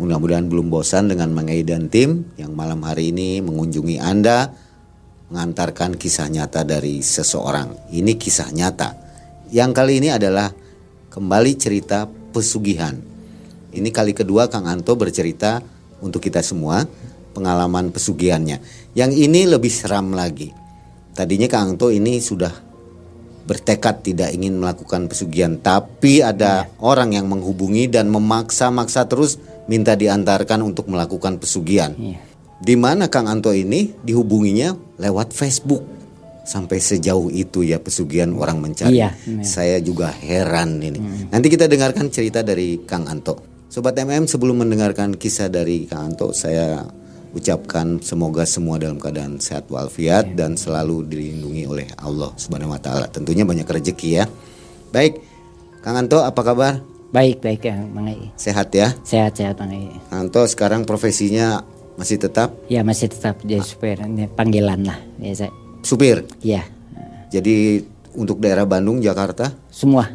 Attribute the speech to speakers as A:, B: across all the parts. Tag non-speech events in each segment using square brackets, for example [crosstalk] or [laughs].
A: Mudah-mudahan belum bosan dengan Mang Ei dan tim yang malam hari ini mengunjungi Anda mengantarkan kisah nyata dari seseorang. Ini kisah nyata. Yang kali ini adalah kembali cerita pesugihan. Ini kali kedua Kang Anto bercerita untuk kita semua pengalaman pesugihannya. Yang ini lebih seram lagi. Tadinya Kang Anto ini sudah bertekad tidak ingin melakukan pesugihan, tapi ada orang yang menghubungi dan memaksa-maksa terus minta diantarkan untuk melakukan pesugihan.
B: Iya.
A: Di mana Kang Anto ini dihubunginya lewat Facebook. Sampai sejauh itu ya pesugihan orang mencari.
B: Iya.
A: Saya juga heran ini. Nanti kita dengarkan cerita dari Kang Anto. Sobat MM sebelum mendengarkan kisah dari Kang Anto, saya ucapkan semoga semua dalam keadaan sehat walafiat dan selalu dilindungi oleh Allah Subhanahu wa taala. Tentunya banyak rezeki ya. Baik, Kang Anto apa kabar?
B: Baik baik ya Mang Ei.
A: Sehat ya?
B: Sehat sehat Mang Ei.
A: Kang Anto sekarang profesinya masih tetap
B: Ya masih tetap jadi supir ini panggilan lah biasa.
A: supir.
B: Ya
A: Jadi untuk daerah Bandung, Jakarta
B: semua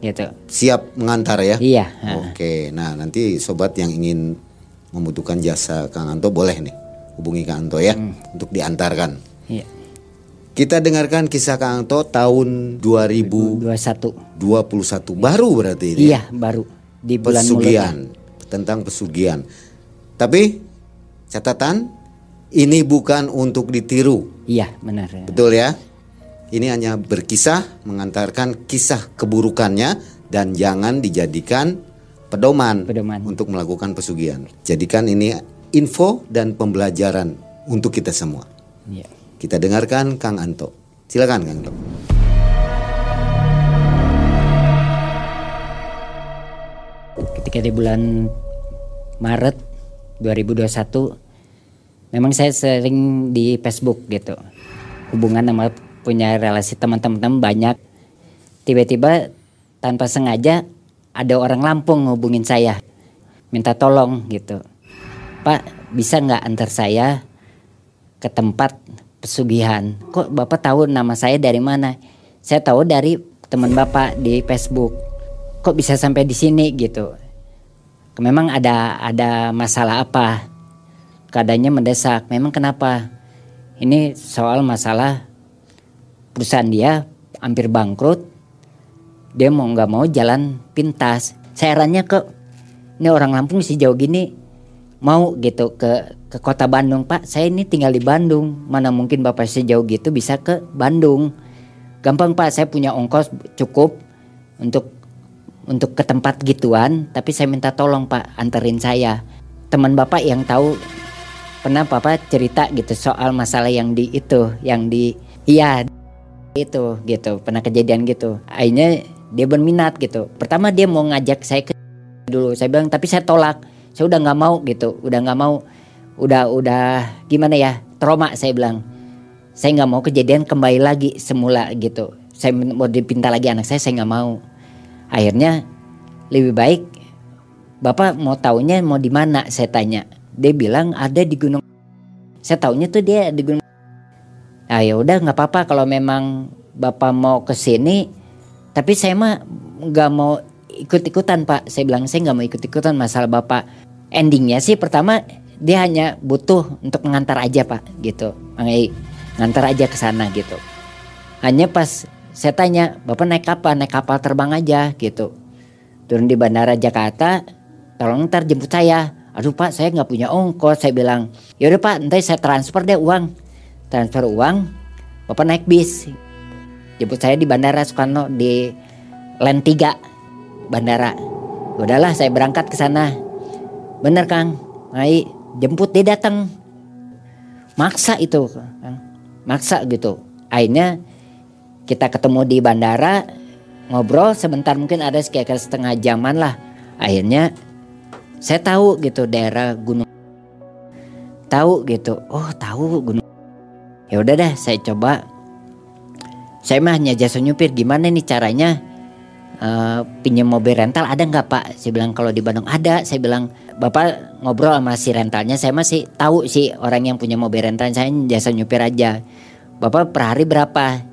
B: gitu.
A: siap mengantar ya?
B: Iya.
A: Oke, nah nanti sobat yang ingin membutuhkan jasa Kang Anto boleh nih hubungi Kang Anto ya untuk diantarkan.
B: Iya.
A: Kita dengarkan kisah Kang Anto tahun 2021
B: Dua satu.
A: baru berarti ini. ya?
B: Iya baru di bulan
A: pesugihan
B: Mulut.
A: tentang pesugihan. Tapi catatan ini bukan untuk ditiru,
B: Iya benar. ya.
A: betul ya? Ini hanya berkisah mengantarkan kisah keburukannya dan jangan dijadikan pedoman,
B: Pedoman.
A: untuk melakukan pesugihan. Jadikan ini info dan pembelajaran untuk kita semua.
B: Iya.
A: Kita dengarkan Kang Anto. Silakan Kang Anto.
B: Ketika di bulan Maret 2021 memang saya sering di Facebook gitu. Hubungan sama punya relasi teman-teman banyak. Tiba-tiba tanpa sengaja ada orang Lampung hubungin saya. Minta tolong gitu. Pak bisa nggak antar saya ke tempat pesugihan? Kok Bapak tahu nama saya dari mana? Saya tahu dari teman Bapak di Facebook. Kok bisa sampai di sini gitu? Memang ada ada masalah apa? Keadaannya mendesak. Memang kenapa? Ini soal masalah perusahaan dia hampir bangkrut. Dia mau nggak mau jalan pintas. Saya herannya kok ini orang Lampung sih jauh gini mau gitu ke ke kota Bandung Pak. Saya ini tinggal di Bandung. Mana mungkin Bapak sejauh gitu bisa ke Bandung? Gampang Pak, saya punya ongkos cukup untuk untuk ke tempat gituan, tapi saya minta tolong Pak anterin saya. Teman Bapak yang tahu pernah Bapak cerita gitu soal masalah yang di itu, yang di iya itu gitu, pernah kejadian gitu. Akhirnya dia berminat gitu. Pertama dia mau ngajak saya ke dulu, saya bilang tapi saya tolak. Saya udah nggak mau gitu, udah nggak mau, udah udah gimana ya? Trauma saya bilang. saya nggak mau kejadian kembali lagi semula gitu. Saya mau dipinta lagi anak saya saya nggak mau. Akhirnya lebih baik bapak mau taunya mau di mana saya tanya. Dia bilang ada di gunung saya taunya tuh dia di gunung ah ya udah nggak apa-apa kalau memang bapak mau ke sini. Tapi saya mah nggak mau ikut-ikutan pak. Saya bilang saya nggak mau ikut-ikutan masalah bapak. Endingnya sih pertama dia hanya butuh untuk mengantar aja pak gitu. Mengenai ngantar aja ke sana gitu. Hanya pas saya tanya bapak naik kapal naik kapal terbang aja gitu. Turun di bandara Jakarta tolong ntar jemput saya. Aduh pak saya nggak punya ongkos saya bilang. Yaudah pak nanti saya transfer deh uang. Transfer uang bapak naik bis. Jemput saya di bandara Soekarno di Land 3 bandara. Udahlah saya berangkat ke sana. Bener kang. Ngai jemput dia datang. Maksa itu kang maksa gitu. Akhirnya kita ketemu di bandara ngobrol sebentar mungkin ada sekitar setengah jaman lah. Akhirnya saya tahu gitu daerah gunung. Tahu gitu oh tahu gunung. Ya udah dah saya coba. Saya mah hanya jasa nyupir gimana nih caranya uh, pinjam mobil rental ada nggak pak? Saya bilang kalau di Bandung ada. Saya bilang bapak ngobrol sama si rentalnya saya masih tahu sih orang yang punya mobil rental saya jasa nyupir aja. Bapak per hari berapa?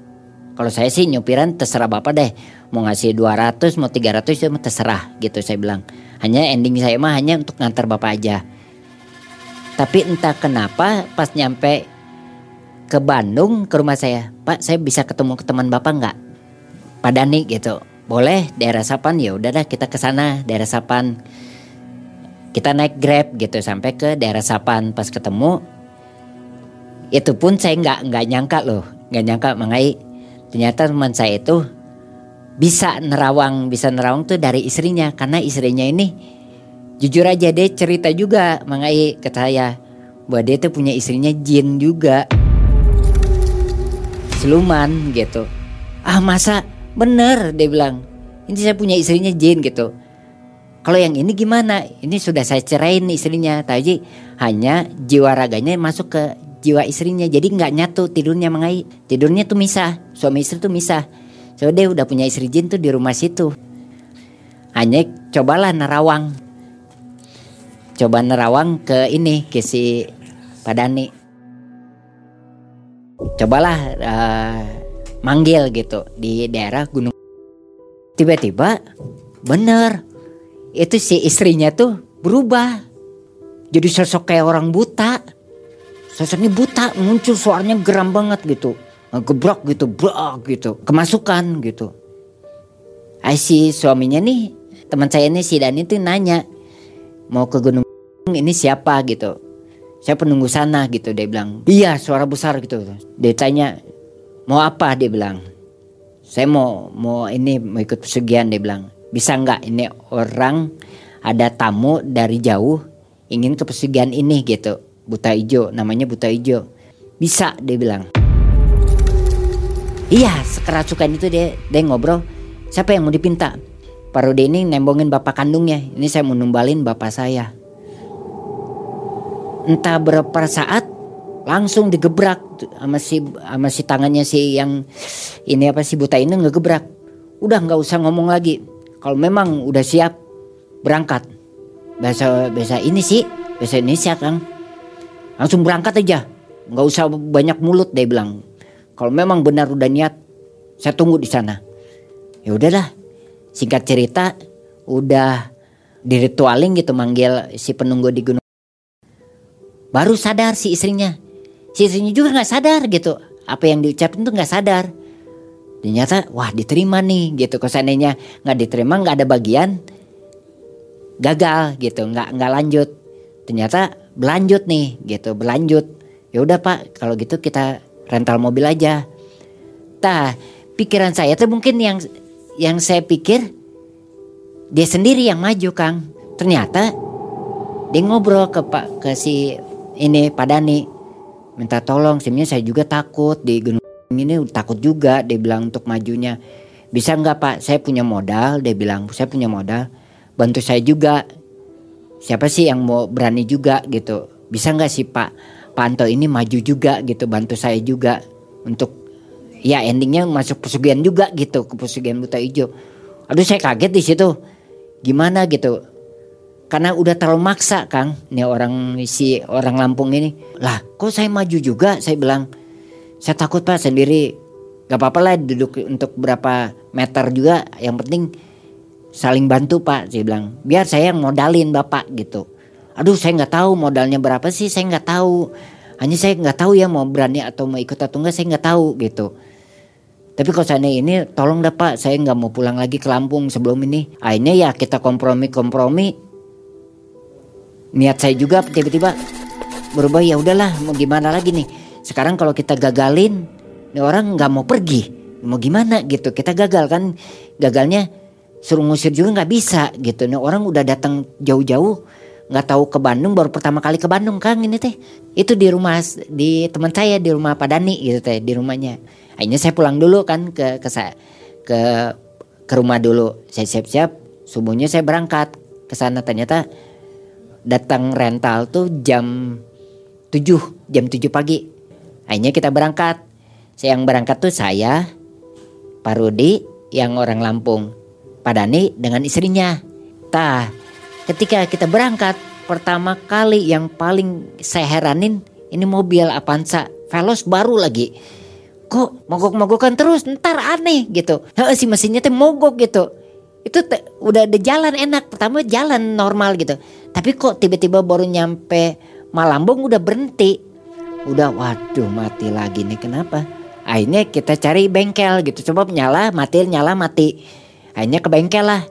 B: Kalau saya sih nyupiran terserah bapak deh mau ngasih 200 mau 300 itu terserah gitu saya bilang. Hanya ending saya mah hanya untuk ngantar bapak aja. Tapi entah kenapa pas nyampe ke Bandung ke rumah saya Pak saya bisa ketemu ke teman bapak nggak? Pak Dani gitu boleh daerah Sapan ya udah dah kita ke sana daerah Sapan. Kita naik grab gitu sampai ke daerah Sapan. Pas ketemu itu pun saya nggak nggak nyangka loh nggak nyangka. Mengenai ternyata teman saya itu bisa nerawang bisa nerawang tuh dari istrinya. Karena istrinya ini jujur aja dia cerita juga mengenai ke saya bahwa dia tuh punya istrinya jin juga. Siluman gitu. Ah masa bener dia bilang. Ini saya punya istrinya jin gitu. Kalau yang ini gimana? Ini sudah saya ceraiin istrinya. Tapi hanya jiwa raganya masuk ke jiwa istrinya. Jadi nggak nyatu tidurnya mengai tidurnya tuh misah. Suami istri tuh misah. So dia udah punya istri jin tuh di rumah situ. Hanya cobalah nerawang. Coba nerawang ke ini ke si Padani. Cobalah uh, manggil gitu di daerah gunung. Tiba-tiba bener itu si istrinya tuh berubah. Jadi sosok kayak orang buta. Sosoknya buta muncul suaranya geram banget gitu. Ngegebrak gitu brak gitu kemasukan gitu. I si suaminya nih teman saya ini si Dani tuh nanya mau ke gunung ini siapa? gitu. Saya penunggu sana gitu dia bilang. Iya suara besar gitu. Dia tanya mau apa? dia bilang. Saya mau mau ini mau ikut pesugihan dia bilang. Bisa nggak ini orang ada tamu dari jauh ingin ke pesugihan ini gitu? Buta ijo namanya buta ijo. Bisa dia bilang. Iya sekerasukan itu dia dia ngobrol. Siapa yang mau dipinta? Parodi ini nembongin bapak kandungnya. Ini saya mau numbalin bapak saya. Entah berapa saat langsung digebrak sama si sama si tangannya si yang ini apa si buta ini ngegebrak. Udah nggak usah ngomong lagi. Kalau memang udah siap berangkat. Bahasa bahasa ini sih bahasa Indonesia kang. Langsung berangkat aja. Nggak usah banyak mulut dia bilang. Kalau memang benar udah niat saya tunggu di sana. Ya udahlah. Singkat cerita udah diritualin gitu manggil si penunggu di gunung. Baru sadar si istrinya si istrinya juga nggak sadar gitu. Apa yang diucapin tuh nggak sadar. Ternyata wah diterima nih gitu. Kalau seandainya nggak diterima nggak ada bagian gagal gitu. Nggak nggak lanjut. Ternyata berlanjut nih gitu berlanjut. Ya udah pak kalau gitu kita rental mobil aja. Tah pikiran saya tuh mungkin yang yang saya pikir dia sendiri yang maju kang. Ternyata dia ngobrol ke pak ke si ini Pak Dani minta tolong. Sebenarnya saya juga takut. Di gunung ini takut juga. Dia bilang untuk majunya bisa nggak Pak? Saya punya modal. Dia bilang saya punya modal. Bantu saya juga. Siapa sih yang mau berani juga? Gitu. Bisa nggak sih Pak? Pak Anto ini maju juga. Gitu. Bantu saya juga untuk ya endingnya masuk pesugihan juga. Gitu. Ke pesugihan buta hijau aduh saya kaget di situ. Gimana? Gitu karena udah terlalu maksa kang. Nih orang si orang Lampung ini. Lah kok saya maju juga? Saya bilang saya takut pak sendiri. Gak apa-apa lah duduk untuk berapa meter juga. Yang penting saling bantu pak saya bilang. Biar saya yang modalin bapak gitu. Aduh saya nggak tahu modalnya berapa sih saya nggak tahu. Hanya saya nggak tahu ya mau berani atau mau ikut atau enggak saya nggak tahu gitu. Tapi kalau saya ini tolong dah pak saya nggak mau pulang lagi ke Lampung sebelum ini. Akhirnya ya kita kompromi kompromi niat saya juga tiba-tiba berubah ya udahlah mau gimana lagi nih? Sekarang kalau kita gagalin nih orang nggak mau pergi. Mau gimana gitu? Kita gagal kan? Gagalnya suruh ngusir juga nggak bisa gitu. Nih orang udah datang jauh-jauh nggak tahu ke Bandung baru pertama kali ke Bandung kang ini teh itu di rumah di teman saya di rumah Pak Dani gitu teh di rumahnya. Akhirnya saya pulang dulu kan ke ke ke ke rumah dulu. Saya siap-siap subuhnya saya berangkat ke sana. Ternyata datang rental tuh jam 7 jam 7 pagi. Akhirnya kita berangkat. Saya yang berangkat tuh saya Pak Rudi yang orang Lampung. Pak Dani dengan istrinya. Tah ketika kita berangkat pertama kali yang paling saya heranin ini mobil Avanza Veloz baru lagi. Kok mogok-mogokan terus? Ntar aneh gitu. Si mesinnya tuh mogok gitu. Itu udah ada jalan enak. Pertama jalan normal gitu tapi kok tiba-tiba baru nyampe Malambung udah berhenti. Udah waduh mati lagi nih kenapa? Akhirnya kita cari bengkel gitu. Coba nyala mati nyala mati. Akhirnya ke bengkel lah.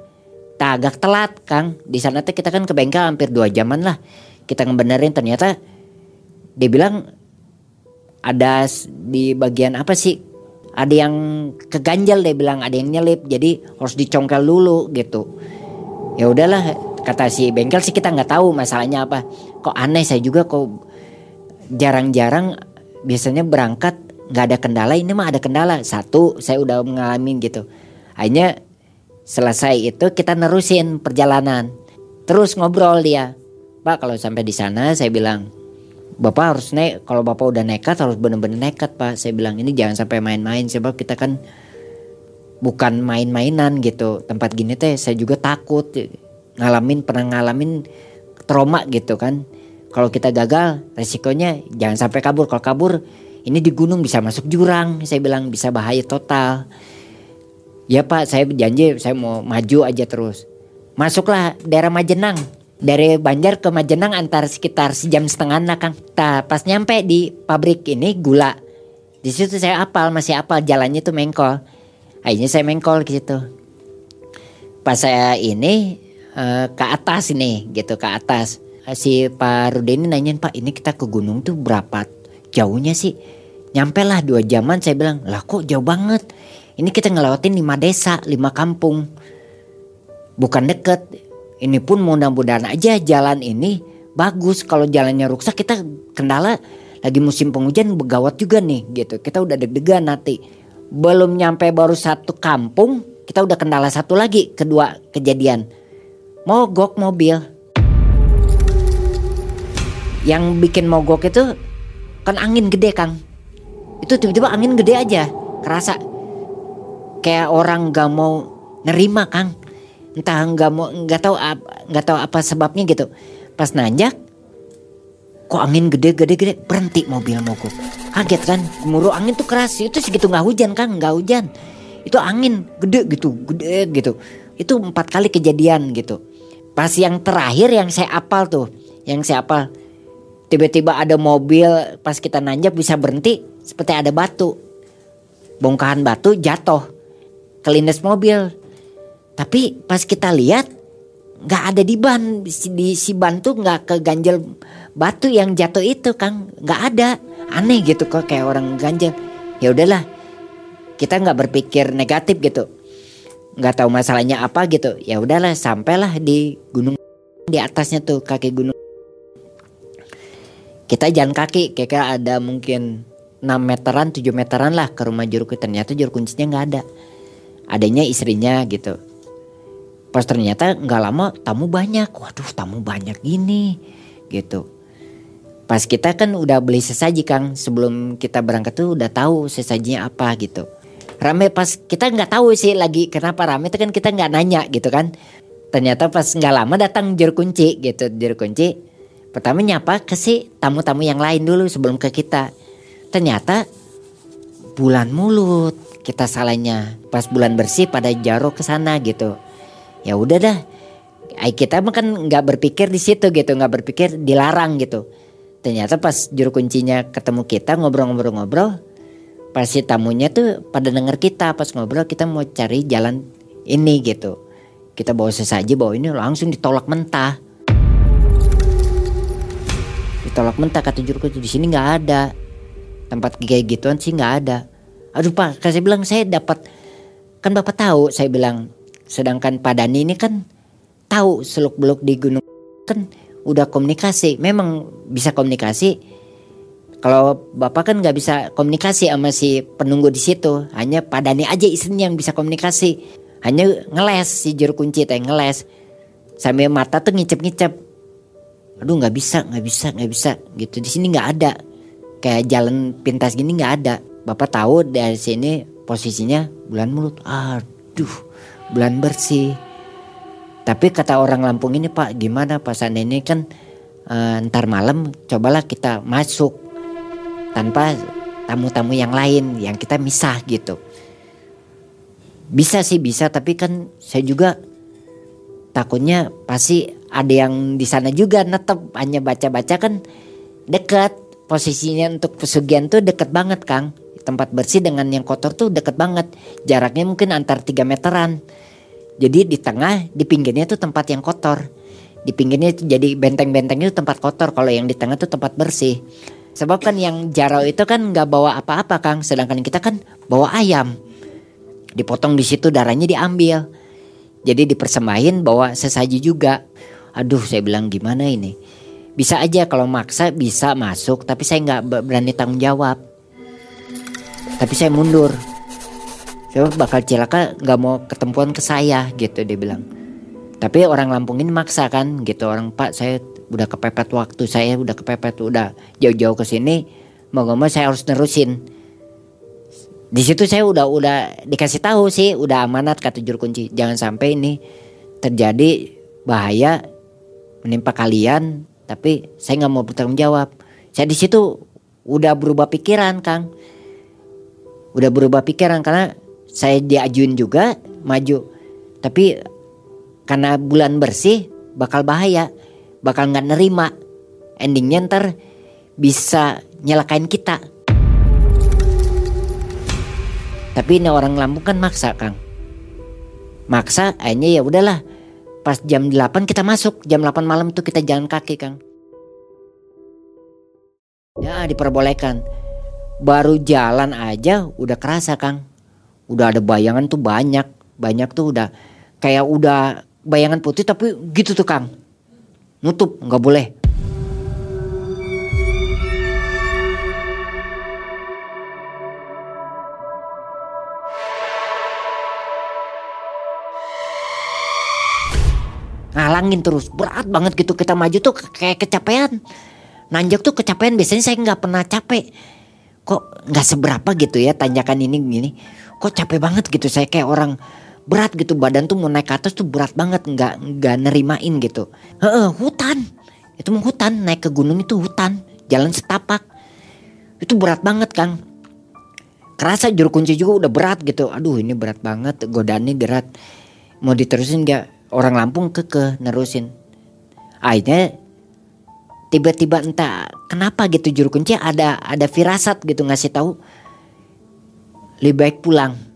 B: Tak agak telat kang. Di sana tuh kita kan ke bengkel hampir dua jaman lah. Kita ngebenerin ternyata dia bilang ada di bagian apa sih? Ada yang keganjal dia bilang. Ada yang nyelip. Jadi harus dicongkel dulu gitu. Ya udahlah kata si bengkel sih kita nggak tahu masalahnya apa. Kok aneh saya juga kok jarang-jarang biasanya berangkat nggak ada kendala ini mah ada kendala. Satu saya udah mengalami gitu. Akhirnya selesai itu kita nerusin perjalanan. Terus ngobrol dia pak kalau sampai di sana saya bilang bapak harus naik kalau bapak udah nekat harus bener-bener nekat pak. Saya bilang ini jangan sampai main-main sebab kita kan bukan main-mainan gitu. Tempat gini teh saya juga takut ngalamin pernah ngalamin trauma gitu kan kalau kita gagal resikonya jangan sampai kabur kalau kabur ini di gunung bisa masuk jurang saya bilang bisa bahaya total ya pak saya janji saya mau maju aja terus masuklah daerah Majenang dari Banjar ke Majenang antar sekitar sejam setengah nah Kang. Ta, pas nyampe di pabrik ini gula. Di situ saya apal, masih apal jalannya tuh mengkol. Akhirnya saya mengkol gitu. Pas saya ini uh, ke atas ini gitu ke atas. Si Pak Rude ini nanyain Pak ini kita ke gunung tuh berapa jauhnya sih? Nyampe lah dua jaman saya bilang lah kok jauh banget. Ini kita ngelewatin lima desa, lima kampung. Bukan deket, ini pun mudah-mudahan aja jalan ini bagus. Kalau jalannya rusak kita kendala lagi musim penghujan begawat juga nih gitu. Kita udah deg-degan nanti. Belum nyampe baru satu kampung kita udah kendala satu lagi kedua kejadian. Mogok mobil. Yang bikin mogok itu kan angin gede Kang. Itu tiba-tiba angin gede aja kerasa. Kayak orang gak mau nerima Kang. Entah nggak mau nggak tahu nggak tahu apa sebabnya gitu. Pas nanjak kok angin gede gede gede berhenti mobil mogok. Kaget kan gemuruh angin tuh keras. Itu segitu nggak hujan kan nggak hujan. Itu angin gede gitu gede gitu. Itu empat kali kejadian gitu pas yang terakhir yang saya apal tuh yang saya apal tiba-tiba ada mobil pas kita nanjak bisa berhenti seperti ada batu. Bongkahan batu jatuh kelindes mobil. Tapi pas kita lihat nggak ada di ban. Di si ban tuh nggak ke ganjel batu yang jatuh itu kang. Nggak ada. Aneh gitu kok kayak orang ganjel. Ya udahlah kita nggak berpikir negatif gitu nggak tahu masalahnya apa gitu ya udahlah sampailah di gunung di atasnya tuh kaki gunung kita jalan kaki kayak ada mungkin 6 meteran 7 meteran lah ke rumah juru ternyata juru kuncinya nggak ada adanya istrinya gitu Pas ternyata nggak lama tamu banyak. Waduh tamu banyak gini gitu. Pas kita kan udah beli sesaji Kang, sebelum kita berangkat tuh udah tahu sesajinya apa gitu. Rame pas kita nggak tahu sih lagi kenapa rame itu kan kita nggak nanya gitu kan. Ternyata pas nggak lama datang juru kunci gitu, juru kunci. Pertama nyapa ke si tamu-tamu yang lain dulu sebelum ke kita. Ternyata bulan mulut kita salahnya. Pas bulan bersih pada jaro ke sana gitu. Ya udah dah. Kita kan nggak berpikir di situ gitu, nggak berpikir dilarang gitu ternyata pas juru kuncinya ketemu kita ngobrol-ngobrol-ngobrol pas si tamunya tuh pada denger kita pas ngobrol kita mau cari jalan ini gitu. Kita bawa sesaji bawa ini langsung ditolak mentah. Ditolak mentah kata juru kunci di sini nggak ada. Tempat kayak gituan sih nggak ada. Aduh pak saya bilang saya dapat kan bapak tahu saya bilang. Sedangkan Pak Dani ini kan tahu seluk beluk di gunung. Kan udah komunikasi memang bisa komunikasi kalau bapak kan nggak bisa komunikasi sama si penunggu di situ. Hanya padani aja istrinya yang bisa komunikasi. Hanya ngeles si juru kunci teh ngeles. Sambil mata tuh ngicep-ngicep. Aduh nggak bisa nggak bisa nggak bisa. Gitu di sini nggak ada. Kayak jalan pintas gini nggak ada. Bapak tahu dari sini posisinya bulan mulut. Aduh bulan bersih. Tapi kata orang Lampung ini Pak gimana Pak? Ini kan e, ntar malam cobalah kita masuk tanpa tamu-tamu yang lain yang kita misah gitu. Bisa sih bisa tapi kan saya juga takutnya pasti ada yang di sana juga netep hanya baca-baca kan dekat posisinya untuk pesugihan tuh deket banget Kang tempat bersih dengan yang kotor tuh deket banget jaraknya mungkin antar 3 meteran jadi di tengah, di pinggirnya itu tempat yang kotor. Di pinggirnya jadi benteng-bentengnya itu tempat kotor. Kalau yang di tengah itu tempat bersih. Sebab kan yang jarau itu kan nggak bawa apa-apa Kang. Sedangkan kita kan bawa ayam. Dipotong di situ darahnya diambil. Jadi dipersembahin bawa sesaji juga. Aduh saya bilang gimana ini. Bisa aja kalau maksa bisa masuk. Tapi saya nggak berani tanggung jawab. Tapi saya mundur saya bakal celaka nggak mau ketempuan ke saya gitu dia bilang tapi orang Lampung ini maksa kan gitu orang Pak saya udah kepepet waktu saya udah kepepet udah jauh-jauh ke sini mau gak mau saya harus nerusin. Di situ saya udah udah dikasih tahu sih udah amanat kata juru kunci. Jangan sampai ini terjadi bahaya menimpa kalian tapi saya nggak mau bertanggung jawab saya di situ udah berubah pikiran kang. Udah berubah pikiran karena saya diajuin juga maju. Tapi karena bulan bersih bakal bahaya bakal nggak nerima. Endingnya ntar bisa nyelakain kita. Tapi ini orang Lampung kan maksa Kang. Maksa akhirnya ya udahlah. Pas jam 8 kita masuk. Jam 8 malam tuh kita jalan kaki Kang. Ya diperbolehkan. Baru jalan aja udah kerasa Kang. Udah ada bayangan tuh banyak. Banyak tuh udah kayak udah bayangan putih tapi gitu tuh kang nutup nggak boleh. Ngalangin terus berat banget gitu. Kita maju tuh kayak kecapean. Nanjak tuh kecapean biasanya saya nggak pernah capek. Kok nggak seberapa gitu ya tanjakan ini gini. Kok capek banget gitu saya kayak orang berat gitu badan tuh mau naik ke atas tuh berat banget nggak nggak nerimain gitu. Heeh, hutan. Itu mau hutan naik ke gunung itu hutan jalan setapak. Itu berat banget kang. Kerasa juru kunci juga udah berat gitu. Aduh ini berat banget godaannya berat. Mau diterusin nggak? Orang Lampung ke ke nerusin. Akhirnya tiba-tiba entah kenapa gitu juru kunci ada ada firasat gitu ngasih tahu lebih baik pulang.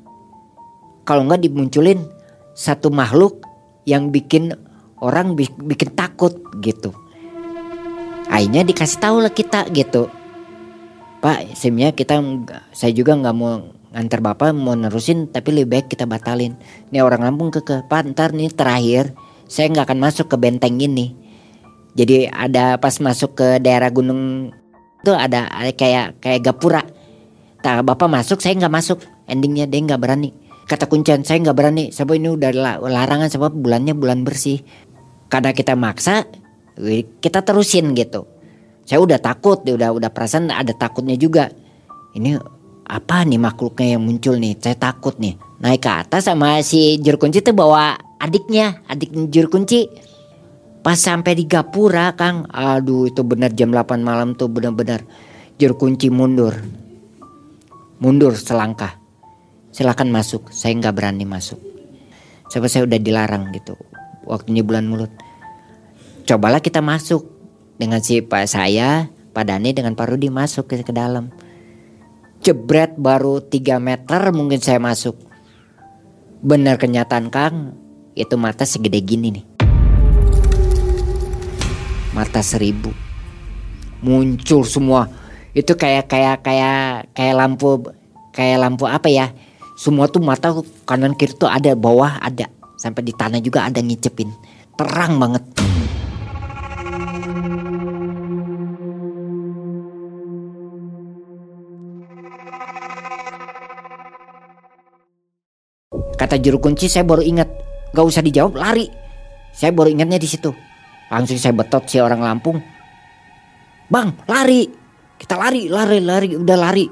B: Kalau nggak dimunculin satu makhluk yang bikin orang bikin takut gitu. Akhirnya dikasih tahu lah kita gitu. Pak, sebenarnya kita saya juga nggak mau ngantar bapak mau nerusin tapi lebih baik kita batalin. Ini orang Lampung ke ke Pak ntar nih terakhir saya nggak akan masuk ke benteng ini. Jadi ada pas masuk ke daerah gunung itu ada, ada kayak kayak gapura tak bapak masuk saya nggak masuk endingnya dia nggak berani kata kuncian saya nggak berani. Sebab ini udah larangan sebab bulannya bulan bersih. Karena kita maksa kita terusin gitu. Saya udah takut udah udah perasaan ada takutnya juga. Ini apa nih makhluknya yang muncul nih? Saya takut nih. Naik ke atas sama si juru kunci tuh bawa adiknya adik juru kunci. Pas sampai di gapura kang aduh itu benar jam 8 malam tuh benar-benar juru kunci mundur. Mundur selangkah silakan masuk. Saya nggak berani masuk. Sebab saya udah dilarang gitu. Waktunya bulan mulut. Cobalah kita masuk. Dengan si pak saya pak Dani dengan Pak Rudi masuk ke, ke dalam. Jebret baru 3 meter mungkin saya masuk. Benar kenyataan Kang. Itu mata segede gini nih. Mata seribu. Muncul semua. Itu kayak kayak kayak kayak lampu kayak lampu apa ya semua tuh mata kanan kiri tuh ada bawah ada sampai di tanah juga ada ngicepin terang banget Kata juru kunci saya baru ingat, gak usah dijawab lari. Saya baru ingatnya di situ. Langsung saya betot si orang Lampung. Bang, lari. Kita lari, lari, lari, udah lari.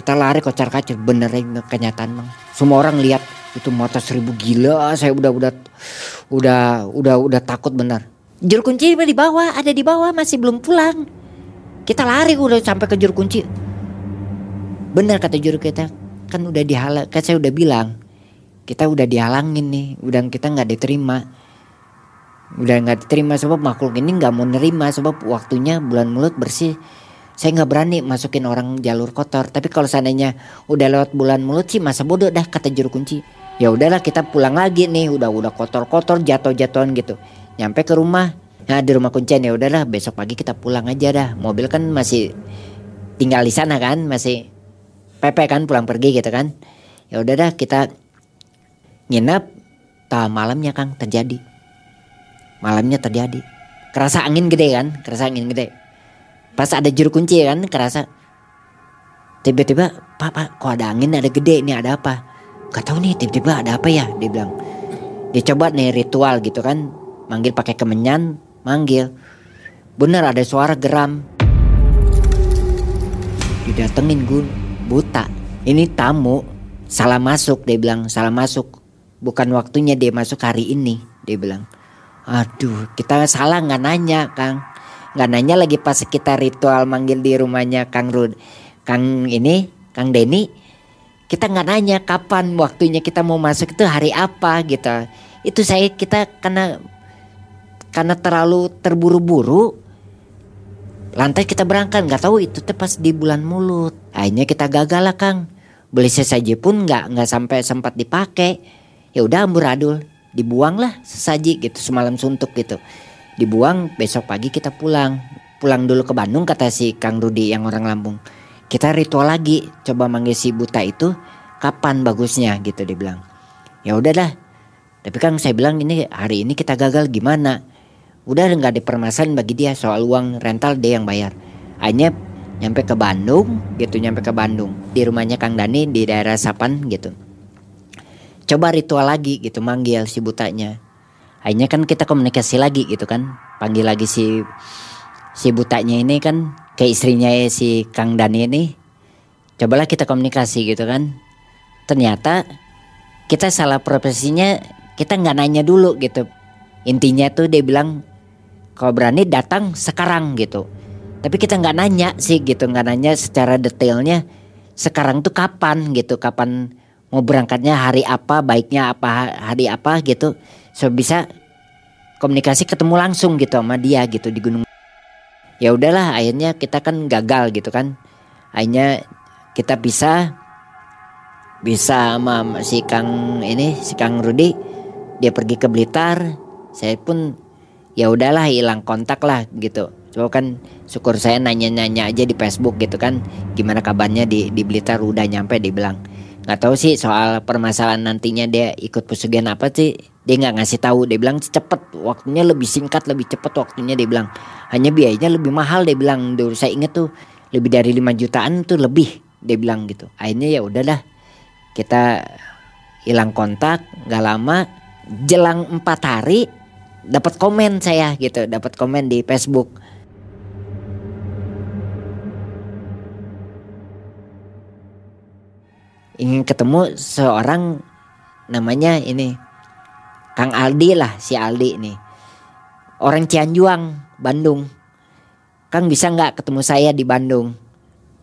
B: Kita lari kocar kacir, bener kenyataan bang. Semua orang lihat itu mata seribu gila. Saya udah udah udah udah udah takut benar. Juru kunci di bawah, ada di bawah masih belum pulang. Kita lari udah sampai ke juru kunci. Benar kata juru kita, kan udah dihalang, kan saya udah bilang kita udah dihalangin nih udah kita nggak diterima udah nggak diterima sebab makhluk ini nggak mau nerima sebab waktunya bulan mulut bersih saya nggak berani masukin orang jalur kotor tapi kalau seandainya udah lewat bulan mulut sih masa bodoh dah kata juru kunci. Ya udahlah kita pulang lagi nih udah udah kotor kotor jatuh jatuhan gitu. Nyampe ke rumah. Nah di rumah kuncian ya udahlah besok pagi kita pulang aja dah. Mobil kan masih tinggal di sana kan masih pepe kan pulang pergi gitu kan. Ya udah dah kita nginep. Tak malamnya Kang terjadi. Malamnya terjadi. Kerasa angin gede kan? Kerasa angin gede pas ada juru kunci kan kerasa tiba-tiba pak kok ada angin ada gede ini ada apa? Gak tahu nih tiba-tiba ada apa ya? Dia bilang. Dia coba nih ritual gitu kan manggil pakai kemenyan manggil. Bener ada suara geram. Didatengin gue buta ini tamu salah masuk dia bilang salah masuk. Bukan waktunya dia masuk hari ini dia bilang. Aduh kita salah nggak nanya kang nggak nanya lagi pas kita ritual manggil di rumahnya kang Rud kang ini kang Denny. Kita nggak nanya kapan waktunya kita mau masuk itu hari apa gitu. Itu saya kita karena karena terlalu terburu-buru lantai kita berangkat. Nggak tahu itu tepas di bulan mulut. Akhirnya kita gagal lah kang. Beli sesaji pun nggak nggak sampai sempat dipakai. Ya udah amburadul. Dibuang lah sesaji gitu semalam suntuk gitu dibuang besok pagi kita pulang. Pulang dulu ke Bandung kata si Kang Rudi yang orang Lampung. Kita ritual lagi coba manggil si buta itu kapan bagusnya gitu dibilang. Ya udah dah tapi kan saya bilang ini hari ini kita gagal gimana? Udah nggak ada permasalahan bagi dia soal uang rental dia yang bayar. Hanya nyampe ke Bandung gitu nyampe ke Bandung. Di rumahnya Kang Dani di daerah Sapan gitu. Coba ritual lagi gitu manggil si butanya akhirnya kan kita komunikasi lagi gitu kan. Panggil lagi si si butanya ini kan ke istrinya si Kang Dani ini. Cobalah kita komunikasi gitu kan. Ternyata kita salah profesinya kita nggak nanya dulu gitu. Intinya tuh dia bilang kalau berani datang sekarang gitu. Tapi kita nggak nanya sih gitu nggak nanya secara detailnya. Sekarang tuh kapan gitu kapan mau berangkatnya hari apa baiknya apa hari apa gitu so bisa komunikasi ketemu langsung gitu sama dia gitu di gunung. Ya udahlah akhirnya kita kan gagal gitu kan. Akhirnya kita bisa bisa sama si Kang ini si Kang Rudi. Dia pergi ke Blitar. Saya pun ya udahlah hilang kontak lah gitu. Coba kan syukur saya nanya-nanya aja di Facebook gitu kan. Gimana kabarnya di di Blitar? Udah nyampe dibilang nggak tahu sih soal permasalahan nantinya dia ikut pesugihan apa sih dia nggak ngasih tahu dia bilang cepet waktunya lebih singkat lebih cepet waktunya dia bilang. Hanya biayanya lebih mahal dia bilang. Dulu saya inget tuh lebih dari 5 jutaan tuh lebih dia bilang gitu. Akhirnya ya udahlah kita hilang kontak nggak lama jelang empat hari dapat komen saya gitu dapat komen di Facebook. Ingin ketemu seorang namanya ini Kang Aldi lah si Aldi nih. Orang Cianjuang Bandung. Kang bisa nggak ketemu saya di Bandung?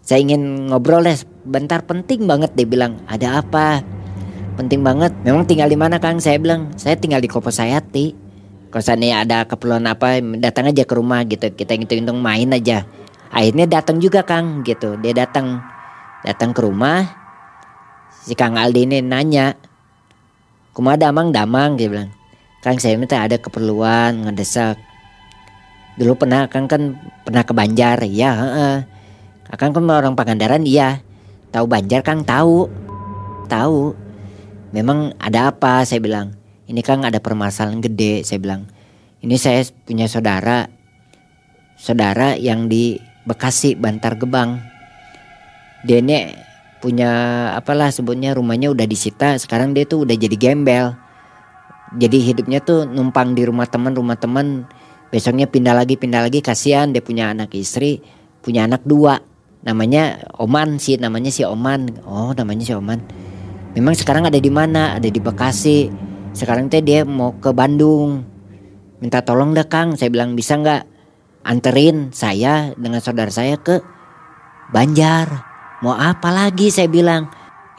B: Saya ingin ngobrol deh bentar. Penting banget dia bilang. Ada apa? Penting banget. Memang tinggal di mana Kang? Saya bilang saya tinggal di Kopo Sayati kalau seandainya ada keperluan apa datang aja ke rumah gitu. Kita hitung-hitung main aja. Akhirnya datang juga Kang gitu. Dia datang. Datang ke rumah. Si Kang Aldi ini nanya kumaha damang damang dia bilang. Kang saya minta ada keperluan ngedesak. Dulu pernah Kang kan pernah ke Banjar ya heeh. Kang kan orang Pangandaran iya. Tahu Banjar Kang? Tahu. Tahu. Memang ada apa saya bilang. Ini Kang ada permasalahan gede saya bilang. Ini saya punya saudara. Saudara yang di Bekasi Bantar Gebang. Dia ini punya apalah sebutnya rumahnya udah disita sekarang dia tuh udah jadi gembel. Jadi hidupnya tuh numpang di rumah teman rumah teman. Besoknya pindah lagi pindah lagi kasihan dia punya anak istri punya anak dua. Namanya Oman sih namanya si Oman. Oh namanya si Oman. Memang sekarang ada di mana? Ada di Bekasi. Sekarang teh dia mau ke Bandung. Minta tolong deh Kang. Saya bilang bisa nggak anterin saya dengan saudara saya ke Banjar mau apa lagi saya bilang.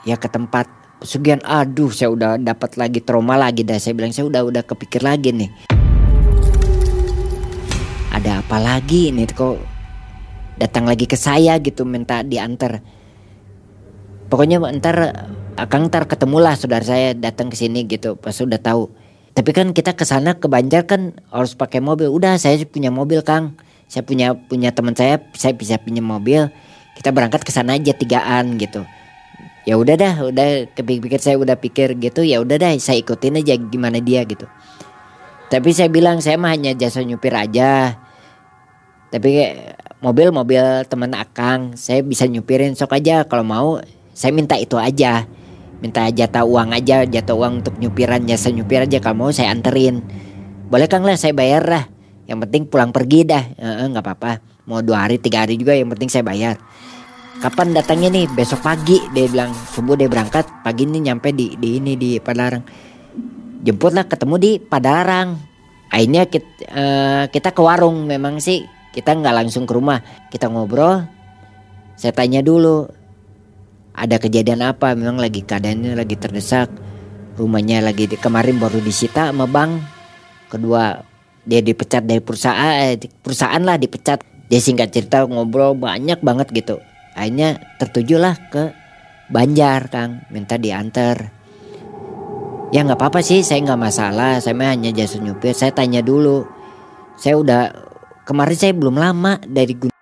B: Ya ke tempat pesugihan. Aduh saya udah dapat lagi trauma lagi dah. Saya bilang saya udah udah kepikir lagi nih. Ada apa lagi ini? Kok datang lagi ke saya gitu minta diantar. Pokoknya ntar akang ntar ketemulah saudara saya datang ke sini gitu pas udah tahu. Tapi kan kita ke sana ke Banjar kan harus pakai mobil. Udah saya punya mobil kang. Saya punya punya teman saya saya bisa pinjam mobil kita berangkat ke sana aja tigaan gitu. Ya udah dah udah kepikir saya udah pikir gitu ya udah dah saya ikutin aja gimana dia gitu. Tapi saya bilang saya mah hanya jasa nyupir aja. Tapi mobil mobil teman akang saya bisa nyupirin sok aja kalau mau saya minta itu aja. Minta jatah uang aja jatah uang untuk nyupiran jasa nyupir aja kalau mau saya anterin. Boleh kang lah saya bayar lah. Yang penting pulang pergi dah. Nggak apa-apa. Mau dua hari tiga hari juga yang penting saya bayar kapan datangnya nih? Besok pagi dia bilang. Subuh dia berangkat pagi ini nyampe di di ini di Padalarang. Jemputlah ketemu di Padalarang. Akhirnya kita, uh, eh, kita ke warung memang sih. Kita nggak langsung ke rumah. Kita ngobrol. Saya tanya dulu ada kejadian apa? Memang lagi keadaannya lagi terdesak. Rumahnya lagi di, kemarin baru disita sama bank kedua dia dipecat dari perusahaan eh, perusahaan lah dipecat. Dia singkat cerita ngobrol banyak banget gitu akhirnya tertujulah ke Banjar Kang. Minta diantar. Ya nggak apa-apa sih saya nggak masalah. Saya hanya jasa nyupir. Saya tanya dulu. Saya udah kemarin saya belum lama dari gunung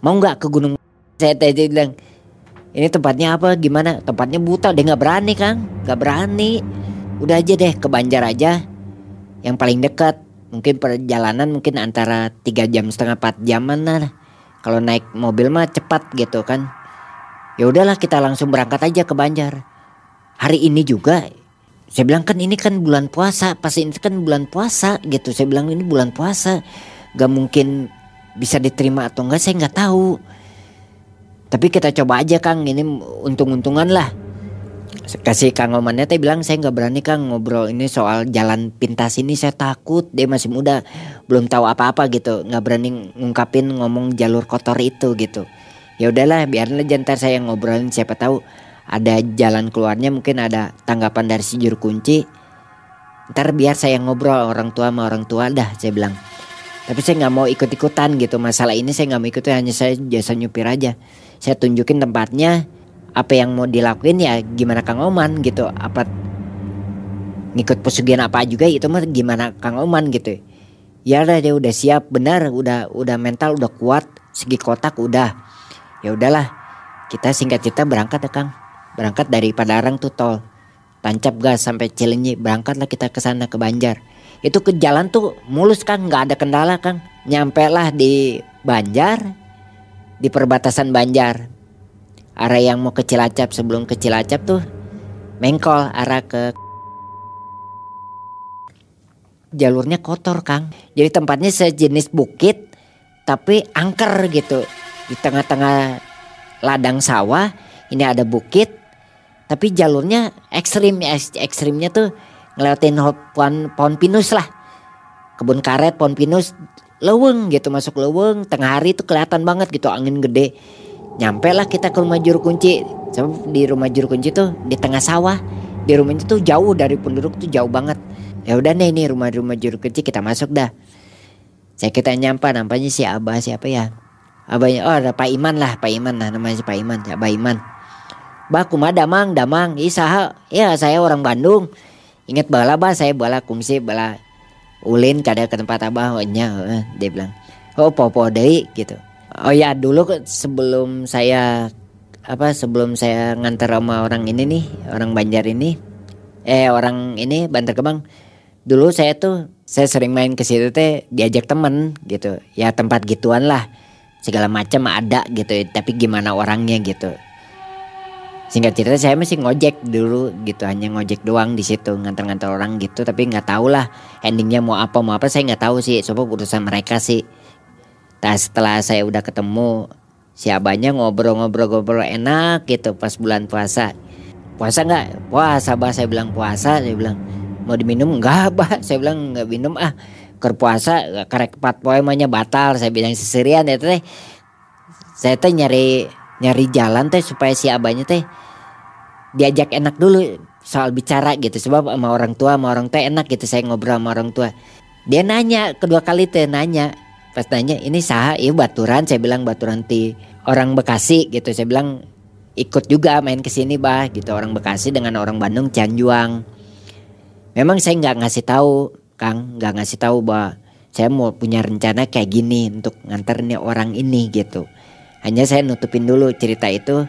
B: mau nggak ke gunung saya tanya bilang ini tempatnya apa? Gimana? Tempatnya buta. Dia nggak berani Kang. Nggak berani. Udah aja deh ke Banjar aja. Yang paling dekat. Mungkin perjalanan mungkin antara tiga jam setengah empat jaman lah kalau naik mobil mah cepat gitu kan. Ya udahlah kita langsung berangkat aja ke Banjar. Hari ini juga saya bilang kan ini kan bulan puasa, pas ini kan bulan puasa gitu. Saya bilang ini bulan puasa, gak mungkin bisa diterima atau enggak saya nggak tahu. Tapi kita coba aja Kang, ini untung-untungan lah kasih Kang Omannya teh bilang saya nggak berani Kang ngobrol ini soal jalan pintas ini. Saya takut dia masih muda belum tahu apa-apa gitu. Nggak berani ngungkapin ngomong jalur kotor itu gitu. Ya udahlah biarlah jantar saya ngobrolin siapa tahu ada jalan keluarnya mungkin ada tanggapan dari si juru kunci. Ntar biar saya ngobrol orang tua sama orang tua dah saya bilang. Tapi saya nggak mau ikut-ikutan gitu masalah ini saya nggak mau ikutin hanya saya jasa nyupir aja. Saya tunjukin tempatnya apa yang mau dilakuin ya gimana Kang Oman gitu. Apa ngikut pesugihan apa juga itu mah gimana Kang Oman gitu. Ya udah dia udah siap benar udah udah mental udah kuat segi kotak udah. Ya udahlah kita singkat cerita berangkat ya Kang. Berangkat dari Padarang tuh tol. Tancap gas sampai Cilenyi berangkatlah kita ke sana ke Banjar. Itu ke jalan tuh mulus Kang. Nggak ada kendala Kang. Nyampe lah di Banjar di perbatasan Banjar arah yang mau ke Cilacap sebelum ke Cilacap tuh mengkol arah ke jalurnya kotor Kang. Jadi tempatnya sejenis bukit tapi angker gitu. Di tengah-tengah ladang sawah ini ada bukit tapi jalurnya ekstrim ekstrimnya tuh ngelewatin pohon pohon pinus lah. Kebun karet pohon pinus leweng gitu masuk leweng tengah hari tuh kelihatan banget gitu angin gede nyampe lah kita ke rumah juru kunci. Sebab di rumah juru kunci tuh di tengah sawah. Di rumahnya tuh jauh dari penduduk tuh jauh banget. Ya udah nih ini rumah rumah juru kunci kita masuk dah. Saya kita nyampe nampaknya si abah siapa ya? Abahnya oh ada Pak Iman lah Pak Iman lah namanya si Pak Iman Abah Iman. Bah kumah damang damang. Isaha ya saya orang Bandung. Ingat bala bah saya bala kumsi bala ulin kada ke tempat abah eh, dia bilang. Oh popo deh gitu oh ya dulu sebelum saya apa sebelum saya nganter sama orang ini nih orang Banjar ini eh orang ini Bantar Kebang dulu saya tuh saya sering main ke situ teh diajak temen gitu. Ya tempat gituan lah. Segala macam ada gitu tapi gimana orangnya gitu. Singkat cerita saya masih ngojek dulu gitu hanya ngojek doang di situ nganter-nganter orang gitu tapi nggak tahu lah endingnya mau apa mau apa saya nggak tahu sih coba urusan mereka sih nah setelah saya udah ketemu si abahnya ngobrol-ngobrol-ngobrol enak gitu pas bulan puasa. Puasa nggak? Puasa bah saya bilang puasa. Saya bilang mau diminum? Enggak bah saya bilang nggak minum ah. Ker puasa karek empat poemanya batal. Saya bilang seserian ya teh. Saya teh nyari nyari jalan teh supaya si abahnya teh diajak enak dulu soal bicara gitu. Sebab sama orang tua sama orang tua enak gitu. Saya ngobrol sama orang tua. Dia nanya kedua kali teh nanya pas nanya ini sah iya baturan. Saya bilang baturan ti orang Bekasi gitu. Saya bilang ikut juga main ke sini bah gitu. Orang Bekasi dengan orang Bandung Cianjuang memang saya nggak ngasih tahu Kang. Nggak ngasih tahu bahwa saya mau punya rencana kayak gini untuk nganter nih orang ini gitu. Hanya saya nutupin dulu cerita itu.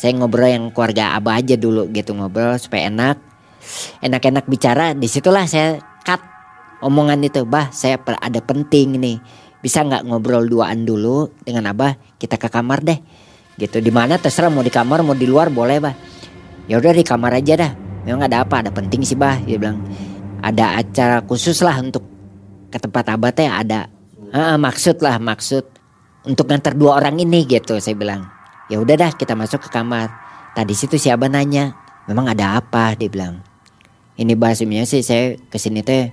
B: Saya ngobrol yang keluarga abah aja dulu gitu. Ngobrol supaya enak. Enak-enak bicara di situlah saya cut omongan itu. Bah saya ada penting nih bisa nggak ngobrol duaan dulu dengan abah? Kita ke kamar deh. Gitu. Di mana? Terserah mau di kamar mau di luar boleh bah. Ya udah di kamar aja dah. Memang ada apa? Ada penting sih bah. Dia bilang ada acara khusus lah untuk ke tempat abah teh ada. Ah, maksud lah maksud untuk ngantar dua orang ini gitu saya bilang. Ya udah dah kita masuk ke kamar. Tadi situ si abah nanya memang ada apa? Dia bilang. Ini bahasanya sih saya ke sini teh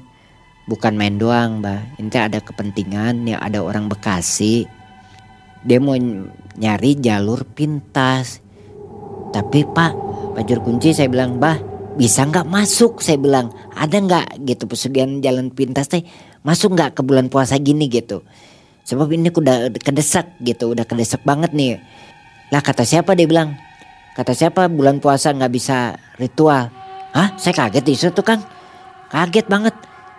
B: bukan main doang mbak ini teh ada kepentingan ya ada orang Bekasi dia mau nyari jalur pintas tapi pak pajur kunci saya bilang bah bisa nggak masuk saya bilang ada nggak gitu pesugihan jalan pintas teh masuk nggak ke bulan puasa gini gitu sebab ini udah kedesak gitu udah kedesak banget nih lah kata siapa dia bilang? Kata siapa bulan puasa nggak bisa ritual? Hah? Saya kaget di situ kan. Kaget banget.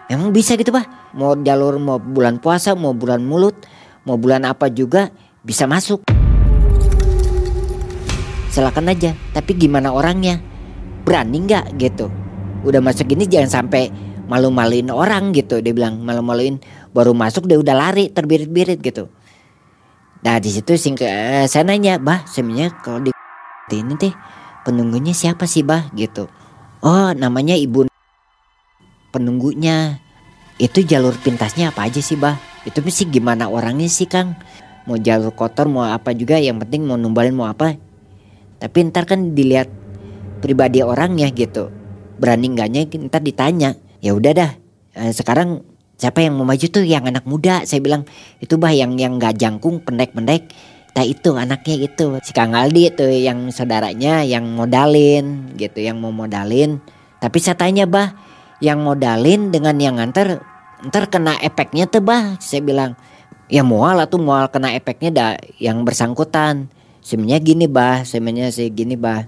B: Emang bisa gitu bah? Mau jalur mau bulan puasa, mau bulan mulut, mau bulan apa juga bisa masuk. Silakan aja. Tapi gimana orangnya? Berani nggak gitu? Udah masuk ini jangan sampai malu-maluin orang gitu. Dia bilang malu-maluin baru masuk dia udah lari terbirit-birit gitu. Nah di situ sing uh, saya nanya, bah sebenarnya kalau di ini teh penunggunya siapa sih bah gitu? Oh namanya ibu penunggunya. Itu jalur pintasnya apa aja sih bah? Itu mesti gimana orangnya sih kang? Mau jalur kotor mau apa juga yang penting mau numbalin mau apa. Tapi ntar kan dilihat pribadi orangnya gitu. Berani enggaknya ntar ditanya. Ya udah dah. Eh, sekarang siapa yang mau maju tuh yang anak muda saya bilang itu bah yang yang nggak jangkung pendek-pendek nah itu anaknya itu si Kang Aldi itu yang saudaranya yang modalin gitu yang mau modalin tapi saya tanya bah yang modalin dengan yang nganter ntar kena efeknya tuh bah saya bilang. Ya mual tuh mual kena efeknya dah yang bersangkutan. Sebenarnya gini bah sebenarnya sih gini bah.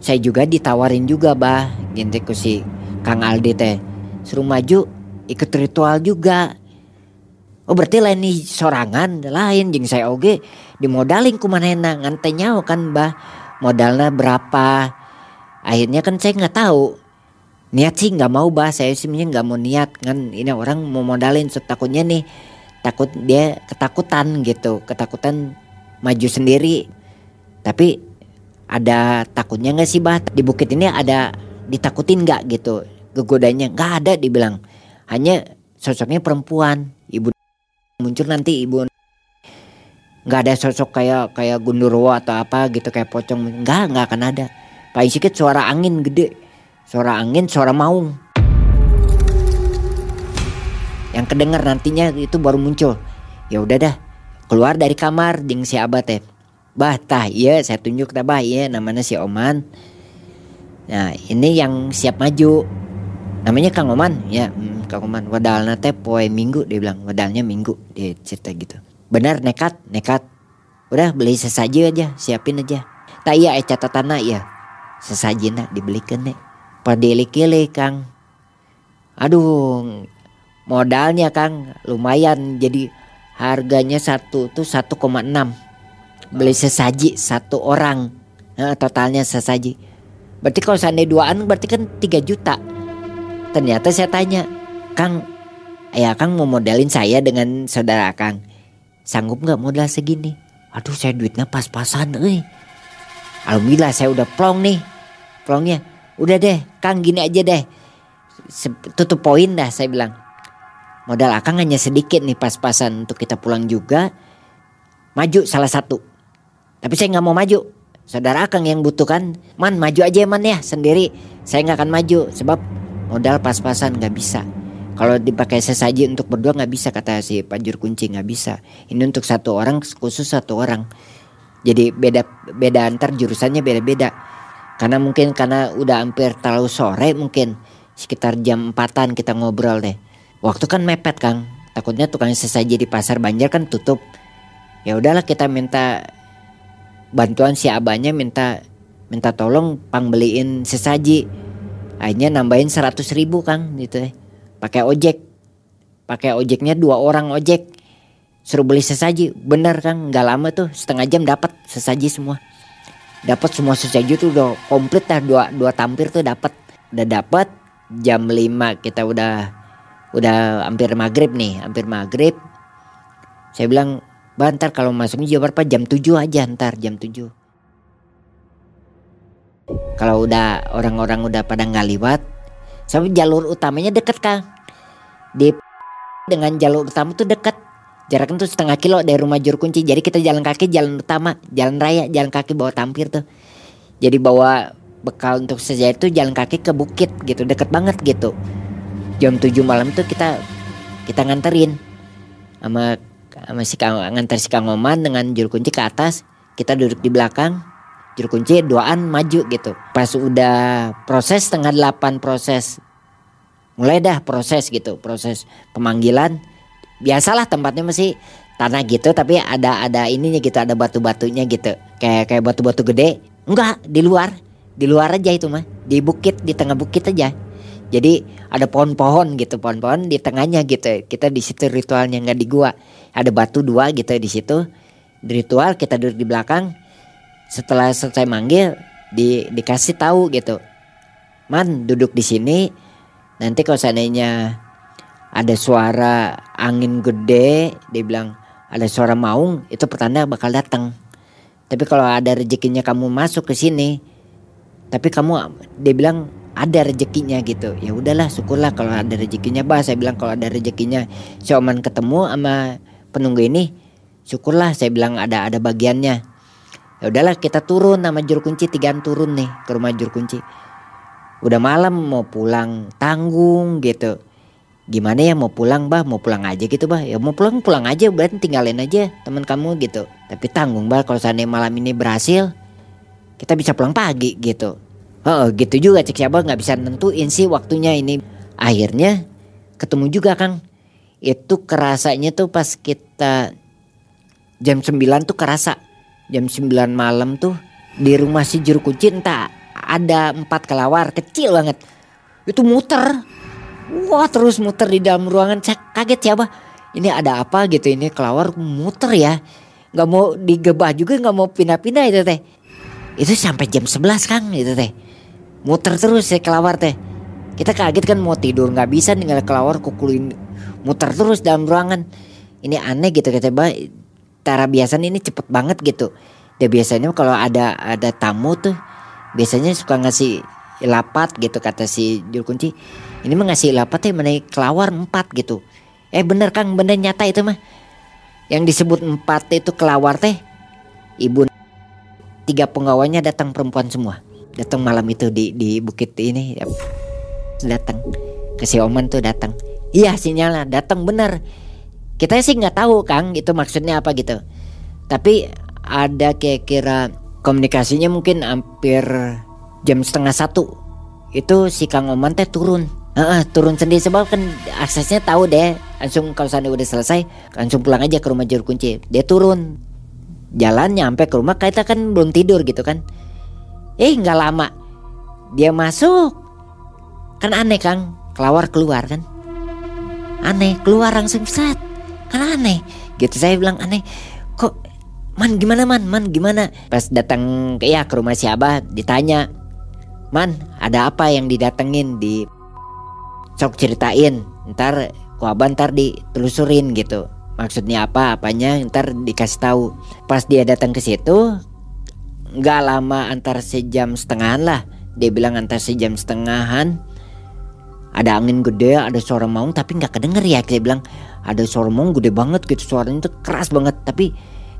B: Saya juga ditawarin juga bah gini ku si Kang Aldi teh. Suruh maju ikut ritual juga. Oh berarti lain nih sorangan lain jeng saya oge. Dimodalin kumanena ngantenya kan bah. Modalnya berapa? Akhirnya kan saya nggak tahu niat sih nggak mau bah. Saya sih nggak mau niat. Kan ini orang mau modalin so, takutnya nih takut dia ketakutan gitu. Ketakutan maju sendiri. Tapi ada takutnya nggak sih bah? Di bukit ini ada ditakutin nggak gitu? Kegodanya nggak ada dibilang. Hanya sosoknya perempuan. Ibu muncul nanti ibu nggak ada sosok kayak kayak gundurwo atau apa gitu kayak pocong. Nggak nggak akan ada. Paling sedikit suara angin gede suara angin suara maung. Yang kedengar nantinya itu baru muncul. Ya udah dah keluar dari kamar ding si abah teh. Bah tah iya saya tunjuk tah bah iya namanya si Oman. Nah ini yang siap maju. Namanya Kang Oman ya hmm, Kang Oman. Wadalna teh poe minggu dia bilang. Wadalnya minggu dia cerita gitu. Benar nekat nekat. Udah beli sesaji aja siapin aja. Tak iya eh catatanna ya sesaji nak dibelikan nih padeli Kang. Aduh modalnya Kang lumayan. Jadi harganya satu tuh 1,6 beli sesaji satu orang. Nah, totalnya sesaji. Berarti kalau seandainya duaan berarti kan 3 juta. Ternyata saya tanya Kang ya Kang mau modalin saya dengan saudara Kang. Sanggup nggak modal segini? Aduh saya duitnya pas-pasan eh alhamdulillah saya udah plong nih. Plongnya udah deh Kang gini aja deh. Tutup poin dah saya bilang. Modal akang hanya sedikit nih pas-pasan untuk kita pulang juga. Maju salah satu. Tapi saya nggak mau maju. Saudara akang yang butuhkan man maju aja man ya sendiri. Saya nggak akan maju sebab modal pas-pasan nggak bisa. Kalau dipakai sesaji untuk berdua nggak bisa kata si panjur kunci nggak bisa. Ini untuk satu orang khusus satu orang. Jadi beda beda antar jurusannya beda-beda karena mungkin karena udah hampir terlalu sore mungkin sekitar jam empatan kita ngobrol deh Waktu kan mepet Kang. Takutnya tukang sesaji di pasar Banjar kan tutup. Ya udahlah kita minta bantuan si abahnya minta minta tolong pang beliin sesaji. Akhirnya nambahin 100 ribu Kang gitu ya. Pakai ojek. Pakai ojeknya dua orang ojek. Suruh beli sesaji. Bener Kang, nggak lama tuh setengah jam dapat sesaji semua. Dapat semua sesaji tuh udah komplit dah. Dua dua tampir tuh dapat. Udah dapat jam 5 kita udah udah hampir maghrib nih hampir maghrib. Saya bilang bantar kalau masuknya jam berapa jam 7 aja ntar jam 7 kalau udah orang-orang udah pada nggak lewat sampai jalur utamanya deket kang. Di [laughs] dengan jalur utama tuh deket jaraknya tuh setengah kilo dari rumah juru kunci. Jadi kita jalan kaki jalan utama jalan raya jalan kaki bawa tampir tuh. Jadi bawa bekal untuk sejarah itu jalan kaki ke bukit gitu deket banget gitu. Jam 7 malam itu kita kita nganterin. Sama sama si Kang nganter si Kang Oman dengan juru kunci ke atas. Kita duduk di belakang. Juru kunci doaan maju gitu. Pas udah proses setengah delapan proses. Mulai dah proses gitu proses pemanggilan biasalah tempatnya masih tanah gitu tapi ada ada ininya gitu ada batu-batunya gitu kayak kayak batu-batu gede enggak di luar di luar aja itu mah di bukit di tengah bukit aja jadi ada pohon-pohon gitu, pohon-pohon di tengahnya gitu. Kita di situ ritualnya nggak di gua. Ada batu dua gitu di situ. Ritual kita duduk di belakang. Setelah selesai manggil di dikasih tahu gitu. Man duduk di sini. Nanti kalau seandainya ada suara angin gede, dia bilang ada suara maung, itu pertanda bakal datang. Tapi kalau ada rezekinya kamu masuk ke sini, tapi kamu dia bilang ada rezekinya gitu. Ya udahlah syukurlah kalau ada rezekinya. Bah saya bilang kalau ada rezekinya si Oman ketemu sama penunggu ini syukurlah saya bilang ada ada bagiannya. Ya udahlah kita turun nama juru kunci tigaan turun nih ke rumah juru kunci. Udah malam mau pulang tanggung gitu gimana ya mau pulang bah mau pulang aja gitu bah ya mau pulang pulang aja berarti tinggalin aja teman kamu gitu tapi tanggung bah kalau seandainya malam ini berhasil kita bisa pulang pagi gitu Oh, gitu juga cek siapa nggak bisa nentuin sih waktunya ini. Akhirnya ketemu juga Kang. Itu kerasanya tuh pas kita jam 9 tuh kerasa. Jam 9 malam tuh di rumah si juru kunci entah ada empat kelawar kecil banget. Itu muter. Wah terus muter di dalam ruangan. Saya kaget siapa. Ini ada apa gitu? Ini kelawar muter ya. Gak mau digebah juga gak mau pindah-pindah itu teh. Itu sampai jam 11 Kang itu teh. Muter terus ya kelawar teh. Kita kaget kan mau tidur. Nggak bisa tinggal kelawar kukulin. Muter terus dalam ruangan. Ini aneh gitu kata bah cara biasanya ini cepet banget gitu. Dia biasanya kalau ada ada tamu tuh biasanya suka ngasih lapat gitu kata si juru kunci ini mah ngasih lapat ya menaik kelawar empat gitu. Eh bener kang bener nyata itu mah. Yang disebut empat itu kelawar teh ibu tiga penggawanya datang perempuan semua. Datang malam itu di di bukit ini datang. Ke si Oman tuh datang. Iya sinyalnya datang bener. Kita sih nggak tahu kang itu maksudnya apa gitu. Tapi ada kayak kira komunikasinya mungkin hampir jam setengah satu. Itu si Kang Oman teh turun Uh, turun sendiri sebab kan aksesnya tahu deh. Langsung kalau sana udah selesai langsung pulang aja ke rumah juru kunci. Dia turun. Jalan nyampe ke rumah kita kan belum tidur gitu kan. Eh nggak lama. Dia masuk. Kan aneh kang. Kelawar keluar kan. Aneh keluar langsung set. Kan aneh. Gitu saya bilang aneh kok man gimana man? Man gimana? Pas datang ya ke rumah si abah ditanya man ada apa yang didatengin di sok ceritain ntar kuaban ntar ditelusurin gitu. Maksudnya apa apanya ntar dikasih tahu. Pas dia datang ke situ nggak lama antar sejam setengahan lah. Dia bilang antar sejam setengahan ada angin gede ada suara maung tapi nggak kedenger ya. Dia bilang ada suara maung gede banget gitu suaranya tuh keras banget. Tapi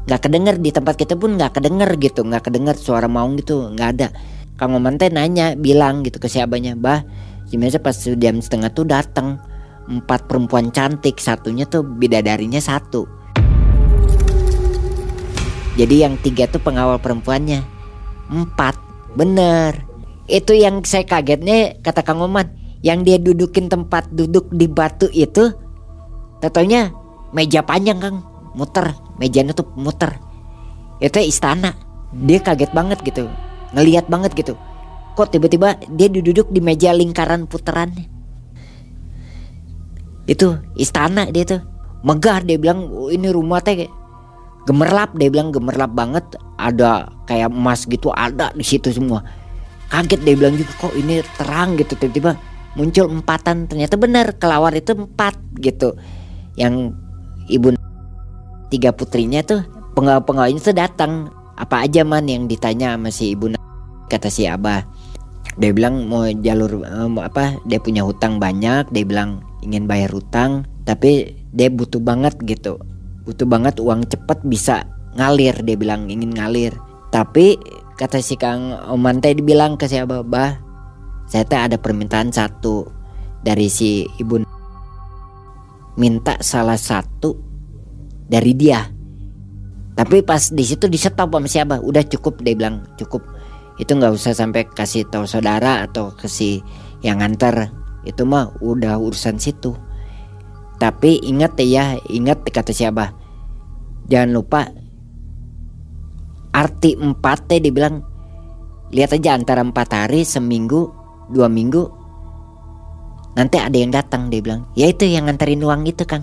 B: nggak kedenger di tempat kita pun nggak kedenger gitu nggak kedenger suara maung gitu nggak ada. Kang Oman nanya bilang gitu ke siapanya bah Gimana pas jam setengah tuh datang empat perempuan cantik satunya tuh bidadarinya satu. Jadi yang tiga tuh pengawal perempuannya. Empat. Bener. Itu yang saya kagetnya kata Kang Oman. Yang dia dudukin tempat duduk di batu itu Tentunya meja panjang Kang. Muter. Mejanya tuh muter. Itu istana. Dia kaget banget gitu. Ngelihat banget gitu kok tiba-tiba dia duduk di meja lingkaran putaran? Itu istana dia tuh. Megah dia bilang oh, ini rumah teh gemerlap. Dia bilang gemerlap banget. Ada kayak emas gitu ada di situ semua. Kaget dia bilang juga kok ini terang gitu tiba-tiba muncul empatan. Ternyata benar kelawar itu empat gitu. Yang ibu tiga putrinya tuh pengawal-pengawalnya tuh datang. Apa aja man yang ditanya sama si ibu kata si abah dia bilang mau jalur um, apa dia punya hutang banyak dia bilang ingin bayar hutang tapi dia butuh banget gitu. Butuh banget uang cepat bisa ngalir dia bilang ingin ngalir. Tapi kata si Kang Oman teh dibilang ke si Abah bah saya teh ada permintaan satu dari si ibu minta salah satu dari dia. Tapi pas di situ disetop sama si Abah udah cukup dia bilang cukup itu nggak usah sampai kasih tahu saudara atau kasih yang nganter. Itu mah udah urusan situ. Tapi ingat ya ingat kata siapa? Jangan lupa arti empat teh dibilang lihat aja antara empat hari seminggu dua minggu nanti ada yang datang dia bilang ya itu yang nganterin uang itu kang.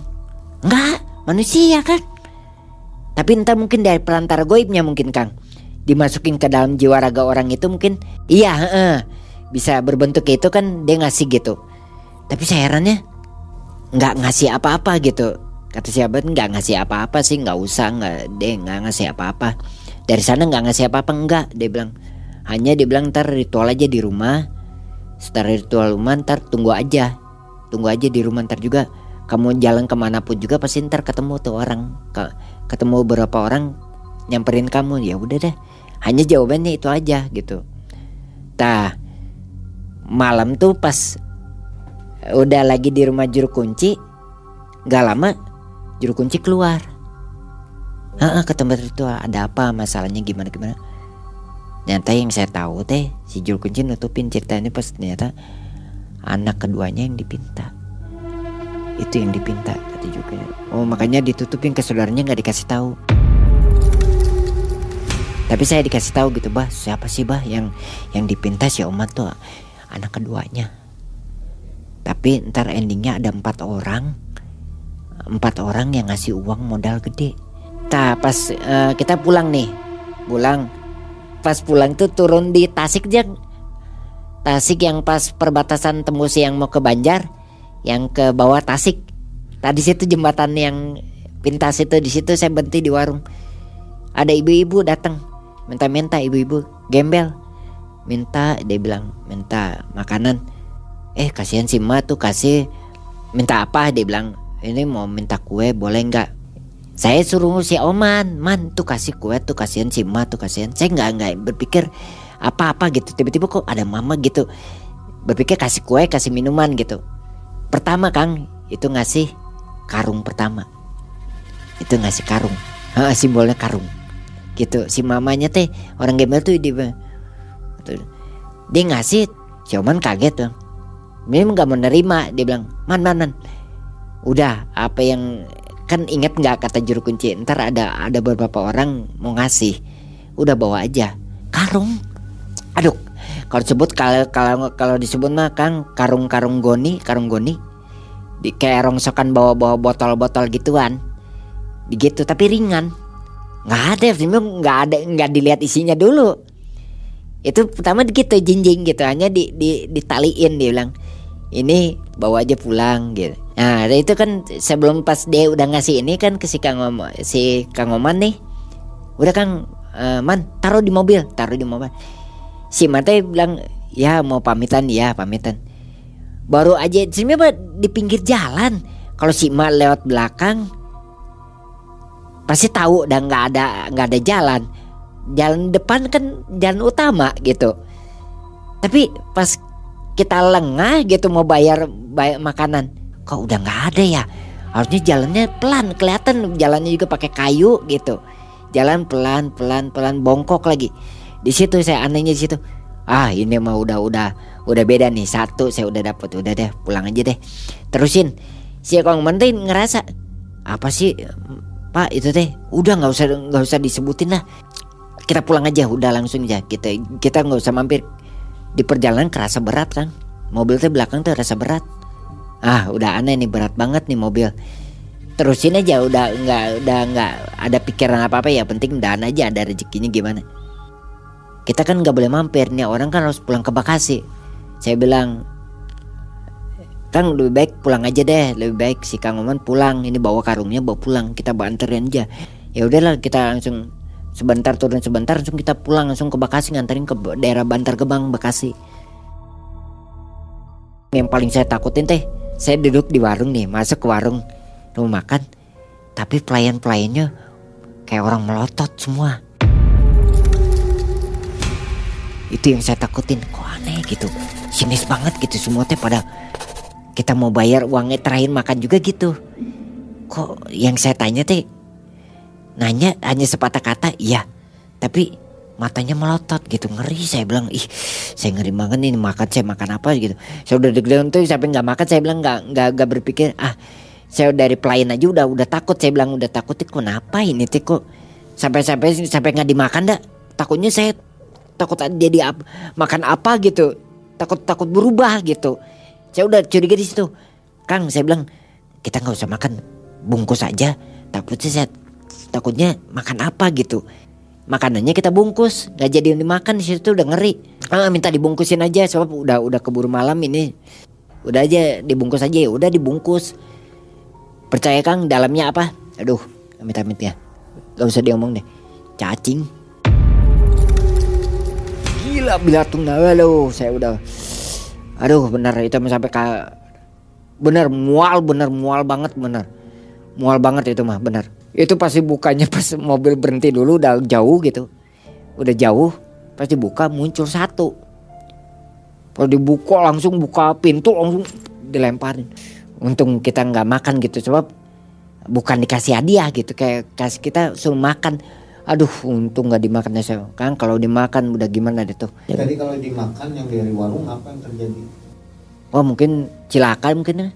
B: Enggak manusia kan tapi entah mungkin dari perantara goibnya mungkin kang dimasukin ke dalam jiwa raga orang itu mungkin iya uh, bisa berbentuk itu kan dia ngasih gitu. Tapi saya herannya nggak ngasih apa-apa gitu. Kata siapa nggak ngasih apa-apa sih nggak usah nggak dia nggak ngasih apa-apa. Dari sana nggak ngasih apa-apa enggak dia bilang. Hanya dia bilang ntar ritual aja di rumah. Setelah ritual rumah ntar tunggu aja. Tunggu aja di rumah ntar juga. Kamu jalan ke mana pun juga pasti ntar ketemu tuh orang. Ketemu beberapa orang nyamperin kamu. Ya udah deh hanya jawabannya itu aja gitu. Nah malam tuh pas udah lagi di rumah juru kunci Gak lama juru kunci keluar. Heeh, ke tempat itu ada apa masalahnya gimana gimana. Ternyata yang saya tahu teh si juru kunci nutupin ceritanya pas ternyata anak keduanya yang dipinta. Itu yang dipinta kata juga oh makanya ditutupin ke saudaranya nggak dikasih tahu tapi saya dikasih tahu gitu bah siapa sih bah yang yang dipinta si Oman tuh anak keduanya. Tapi ntar endingnya ada empat orang empat orang yang ngasih uang modal gede. Nah pas uh, kita pulang nih pulang. Pas pulang tuh turun di Tasik aja Tasik yang pas perbatasan tembus yang mau ke Banjar yang ke bawah Tasik. Tadi situ jembatan yang pintas itu di situ saya berhenti di warung. Ada ibu-ibu datang minta-minta ibu-ibu gembel. Minta dia bilang minta makanan. Eh kasihan si Ma tuh kasih minta apa? Dia bilang ini mau minta kue boleh nggak? Saya suruh si Oman man tuh kasih kue tuh kasihan si Ma tuh kasihan. Saya nggak nggak berpikir apa-apa gitu. Tiba-tiba kok ada mama gitu berpikir kasih kue kasih minuman gitu. Pertama Kang itu ngasih karung pertama. Itu ngasih karung. Ha, simbolnya karung gitu. Si mamanya teh orang gembel tuh dia dia ngasih si Oman kaget tuh. Dia nggak mau nerima dia bilang man man man. Udah apa yang kan inget nggak kata juru kunci ntar ada ada beberapa orang mau ngasih. Udah bawa aja. Karung. Aduh kalau disebut kalau kalau kalau disebut mah kang karung karung goni karung goni. Di kayak rongsokan bawa bawa botol botol gituan. Begitu tapi ringan nggak ada nggak ada nggak dilihat isinya dulu. Itu pertama gitu jinjing gitu hanya di, di ditaliin dia bilang. Ini bawa aja pulang gitu. Nah itu kan sebelum pas dia udah ngasih ini kan ke si Kang Om, si Kang Oman nih. Udah Kang uh, Man taruh di mobil taruh di mobil. Si Mate bilang ya mau pamitan ya pamitan. Baru aja sebenarnya di pinggir jalan. Kalau si Ma lewat belakang Pasti tahu dan nggak ada nggak ada jalan. Jalan depan kan jalan utama gitu. Tapi pas kita lengah gitu mau bayar, bayar makanan kok udah nggak ada ya? Harusnya jalannya pelan kelihatan jalannya juga pakai kayu gitu. Jalan pelan pelan pelan bongkok lagi. Di situ saya anehnya di situ. Ah ini mah udah udah udah beda nih. Satu saya udah dapet udah deh pulang aja deh. Terusin. Si Kong Menteri ngerasa apa sih Pak itu teh udah nggak usah nggak usah disebutin lah. Kita pulang aja udah langsung aja. Kita kita nggak usah mampir. Di perjalanan kerasa berat kan? Mobil teh belakang tuh rasa berat. Ah udah aneh nih berat banget nih mobil. Terusin aja udah nggak udah nggak ada pikiran apa apa ya. Penting dan aja ada rezekinya gimana? Kita kan nggak boleh mampir nih orang kan harus pulang ke Bekasi. Saya bilang Kang lebih baik pulang aja deh. Lebih baik si Kang Oman pulang. Ini bawa karungnya bawa pulang. Kita banterin aja. Ya udahlah kita langsung sebentar turun sebentar langsung kita pulang langsung ke Bekasi nganterin ke daerah Bantar Gebang Bekasi. Yang paling saya takutin teh saya duduk di warung nih masuk ke warung mau makan. Tapi pelayan-pelayannya kayak orang melotot semua. Itu yang saya takutin. Kok aneh gitu? Sinis banget gitu semua teh pada kita mau bayar uangnya terakhir makan juga gitu. Kok yang saya tanya teh nanya hanya sepatah kata iya. Tapi matanya melotot gitu ngeri. Saya bilang ih saya ngeri banget nih makan saya makan apa? gitu. Saya udah deg-degan tuh sampai nggak makan? Saya bilang nggak nggak nggak berpikir ah saya dari pelayan aja udah udah takut. Saya bilang udah takut kok kenapa ini tuh kok sampai sampai sampai nggak dimakan dah? Takutnya saya takut jadi ap, makan apa gitu. Takut takut berubah gitu saya udah curiga di situ. Kang saya bilang kita nggak usah makan bungkus aja. Takutnya saya takutnya makan apa gitu. Makanannya kita bungkus nggak jadi yang dimakan di situ udah ngeri. Ah, minta dibungkusin aja sebab udah udah keburu malam ini. Udah aja dibungkus aja. Ya udah dibungkus. Percaya kang dalamnya apa? Aduh amit amit ya. Gak usah diomong deh. Cacing. Gila bilatung nawa lo. Saya udah aduh benar. Itu sampai ka benar mual benar mual banget benar. Mual banget itu mah benar. Itu pasti bukanya pas [laughs] mobil berhenti dulu udah jauh gitu. Udah jauh pasti buka muncul satu. Kalau dibuka langsung buka pintu langsung dilemparin. Untung kita nggak makan gitu sebab bukan dikasih hadiah gitu. Kayak kasih kita suruh makan aduh untung nggak dimakan ya saya kan kalau dimakan udah gimana deh tuh?
A: Tadi kalau dimakan yang dari warung apa yang terjadi?
B: Oh mungkin cilaka mungkin ya?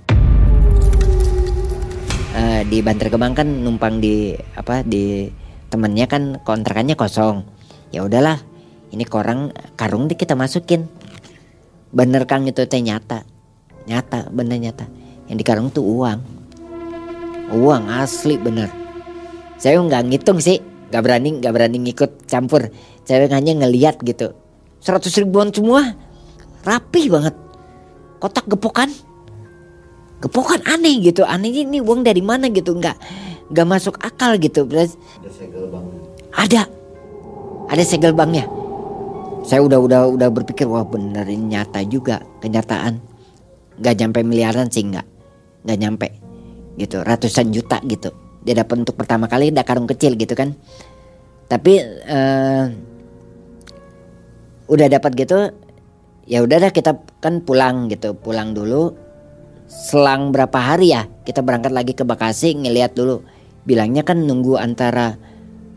B: Uh, di Bantar Gebang kan numpang di apa di temennya kan kontrakannya kosong. Ya udahlah ini korang karung di kita masukin. Bener kang itu teh nyata. Nyata bener nyata. Yang di karung tuh uang. Uang asli bener. Saya nggak ngitung sih nggak berani nggak berani ngikut campur. Saya hanya ngeliat gitu. Seratus ribuan semua. Rapi banget. Kotak gepokan. Kepokan aneh gitu. Anehnya ini uang dari mana gitu? Nggak nggak masuk akal gitu. Ada segel bang ada. Ada segel banknya. Saya udah udah udah berpikir wah bener ini nyata juga kenyataan. Nggak nyampe miliaran sih nggak. Nggak nyampe. Gitu ratusan juta gitu dia dapat untuk pertama kali ada karung kecil gitu kan. Tapi eh, udah dapat gitu ya udah dah kita kan pulang gitu pulang dulu. Selang berapa hari ya kita berangkat lagi ke Bekasi ngeliat dulu. Bilangnya kan nunggu antara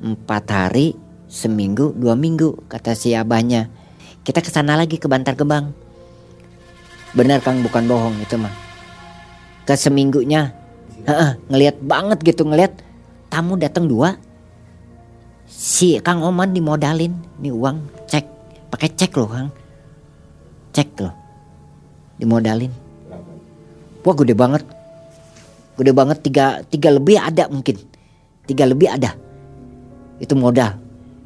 B: empat hari seminggu dua minggu kata si abahnya. Kita ke sana lagi ke Bantar Gebang. Benar kang bukan bohong itu mah ke seminggunya Heeh, ngelihat banget gitu ngelihat tamu datang dua. Si Kang Oman dimodalin nih uang cek pakai cek loh Kang. Cek loh dimodalin. Wah gede banget. Gede banget tiga tiga lebih ada mungkin. Tiga lebih ada. Itu modal.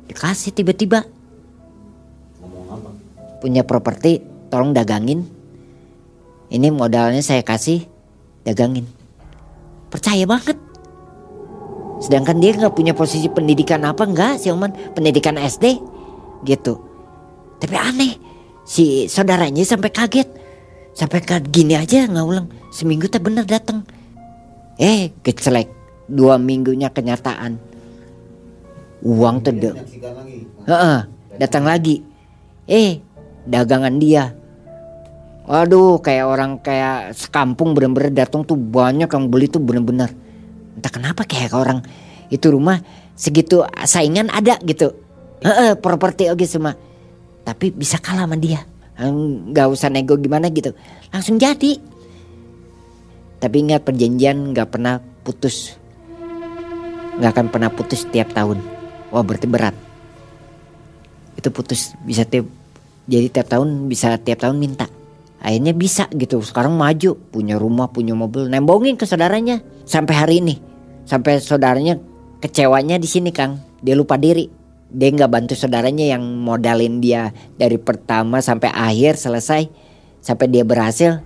B: Dikasih tiba-tiba. Punya properti tolong dagangin. Ini modalnya saya kasih dagangin percaya banget. Sedangkan dia nggak punya posisi pendidikan apa enggak si Oman? Pendidikan SD gitu. Tapi aneh si saudaranya sampai kaget. Sampai kaget gini aja nggak ulang seminggu tak bener datang eh kecelek. Dua minggunya kenyataan. Uang tuh Heeh, datang lagi. Eh dagangan dia Waduh kayak orang kayak sekampung bener-bener datang tuh banyak yang beli tuh bener-bener. Entah kenapa kayak orang itu rumah segitu saingan ada gitu. Heeh, properti oke semua. Tapi bisa kalah sama dia. Nggak usah nego gimana gitu. Langsung jadi. Tapi ingat perjanjian nggak pernah putus. Nggak akan pernah putus tiap tahun. Wah berarti berat. Itu putus bisa tiap Jadi tiap tahun bisa tiap tahun minta akhirnya bisa gitu. Sekarang maju punya rumah punya mobil. Nembongin ke saudaranya sampai hari ini. Sampai saudaranya kecewanya di sini kang. Dia lupa diri. Dia nggak bantu saudaranya yang modalin dia dari pertama sampai akhir selesai. Sampai dia berhasil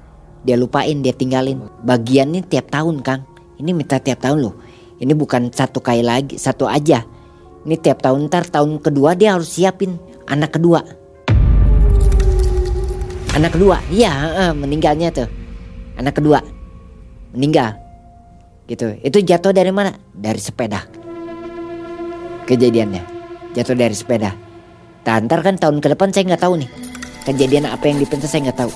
B: dia lupain dia tinggalin. Bagiannya tiap tahun kang. Ini minta tiap tahun loh. Ini bukan satu kali lagi satu aja. Ini tiap tahun ntar tahun kedua dia harus siapin anak kedua Anak kedua, iya eh, meninggalnya tuh. Anak kedua meninggal. Gitu. Itu jatuh dari mana? Dari sepeda. Kejadiannya jatuh dari sepeda. Tantar kan tahun ke depan saya nggak tahu nih. Kejadian apa yang dipentas saya nggak tahu.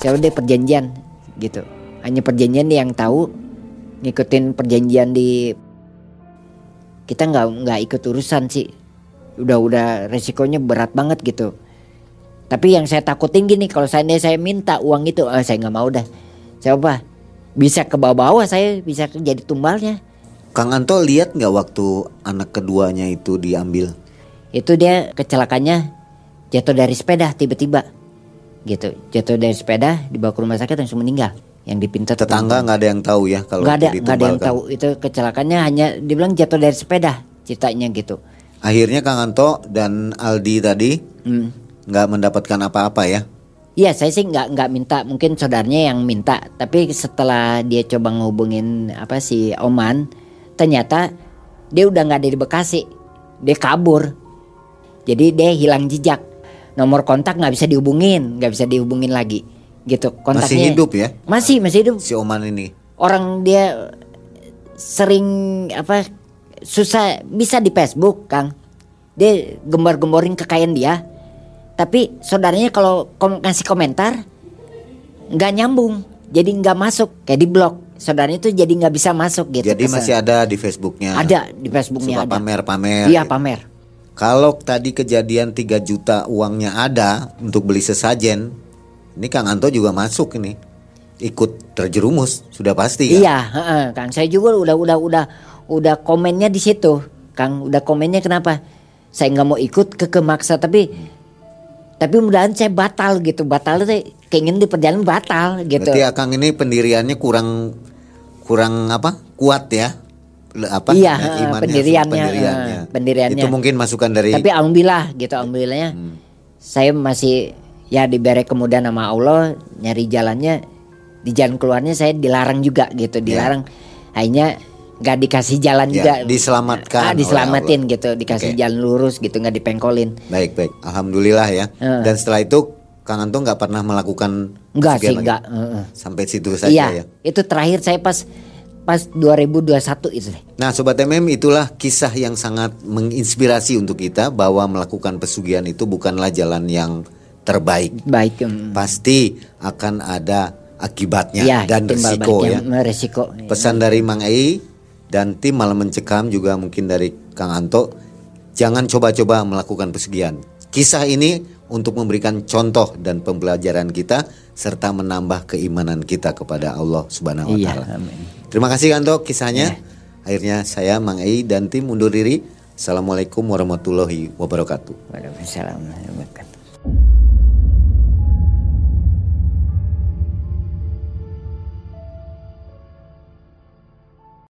B: Saya udah perjanjian gitu. Hanya perjanjian yang tahu ngikutin perjanjian di kita nggak nggak ikut urusan sih. Udah udah resikonya berat banget gitu. Tapi yang saya takutin gini kalau saya saya minta uang itu, eh, saya nggak mau dah. Saya apa? Bisa ke bawah-bawah saya bisa jadi tumbalnya.
A: Kang Anto lihat nggak waktu anak keduanya itu diambil?
B: Itu dia kecelakaannya jatuh dari sepeda tiba-tiba. Gitu, jatuh dari sepeda dibawa ke rumah sakit langsung meninggal. Yang dipinta
A: Tetangga nggak ada yang tahu ya kalau
B: nggak ada nggak ada yang tahu itu kecelakaannya hanya dibilang jatuh dari sepeda ceritanya gitu.
A: Akhirnya Kang Anto dan Aldi tadi
B: Hmm.
A: Nggak mendapatkan apa-apa ya?
B: Iya saya sih nggak nggak minta. Mungkin saudaranya yang minta. Tapi setelah dia coba ngehubungin apa si Oman ternyata dia udah nggak ada di Bekasi. Dia kabur. Jadi dia hilang jejak. Nomor kontak nggak bisa dihubungin nggak bisa dihubungin lagi. Gitu kontaknya.
A: Masih hidup ya?
B: Masih masih hidup.
A: Si Oman ini?
B: orang dia sering apa susah bisa di Facebook Kang. Dia gembar-gemborin kekayaan dia tapi saudaranya kalau kom ngasih komentar nggak nyambung jadi nggak masuk kayak di blok saudaranya tuh jadi nggak bisa masuk gitu
A: Jadi
B: ke
A: masih ada di Facebooknya.
B: ada di Facebooknya
A: Suka
B: ada
A: pamer-pamer.
B: iya
A: gitu.
B: pamer
A: Kalau tadi kejadian 3 juta uangnya ada untuk beli sesajen, ini Kang Anto juga masuk ini. Ikut terjerumus, sudah pasti kan?
B: Iya, heeh, Kang. Saya juga udah udah udah udah komennya di situ, Kang. Udah komennya kenapa? Saya nggak mau ikut ke kemaksa tapi tapi mudahan saya batal gitu. Batal itu keinginan di perjalanan batal gitu.
A: Berarti Akang ini pendiriannya kurang kurang apa? Kuat ya? Apa?
B: Iya, heeh,
A: Imannya,
B: pendiriannya,
A: pendiriannya.
B: heeh, pendiriannya.
A: Itu mungkin masukan dari
B: Tapi alhamdulillah gitu, alhamdulillahnya
A: Hmm.
B: saya masih ya diberi kemudahan sama Allah nyari jalannya di jalan keluarnya saya dilarang juga gitu, dilarang. Akhirnya nggak dikasih jalan
A: Ya,
B: juga.
A: diselamatkan
B: Ah, diselamatin gitu, dikasih
A: Oke.
B: jalan lurus gitu, nggak dipengkolin.
A: baik baik. Alhamdulillah ya.
B: Heeh.
A: Dan setelah itu Kang Anto nggak pernah melakukan
B: Enggak
A: pesugihan
B: sih, enggak. heeh.
A: Sampai situ saja
B: Iya,
A: ya.
B: itu terakhir saya pas pas 2021 itu deh.
A: Nah Sobat MM itulah kisah yang sangat menginspirasi untuk kita bahwa melakukan pesugihan itu bukanlah jalan yang terbaik.
B: Baik. um,
A: Pasti akan ada akibatnya
B: ya,
A: dan resiko ya.
B: Resiko.
A: Pesan dari Mang Ei dan tim malam mencekam juga mungkin dari Kang Anto, jangan coba-coba melakukan pesugihan. Kisah ini untuk memberikan contoh dan pembelajaran kita serta menambah keimanan kita kepada Allah Subhanahu wa
B: Iya,
A: taala.
B: amin.
A: Terima kasih Kanto kisahnya. Akhirnya saya Mang Ei dan tim undur diri. Assalamualaikum warahmatullahi wabarakatuh.
B: Waalaikumsalam warahmatullahi wabarakatuh.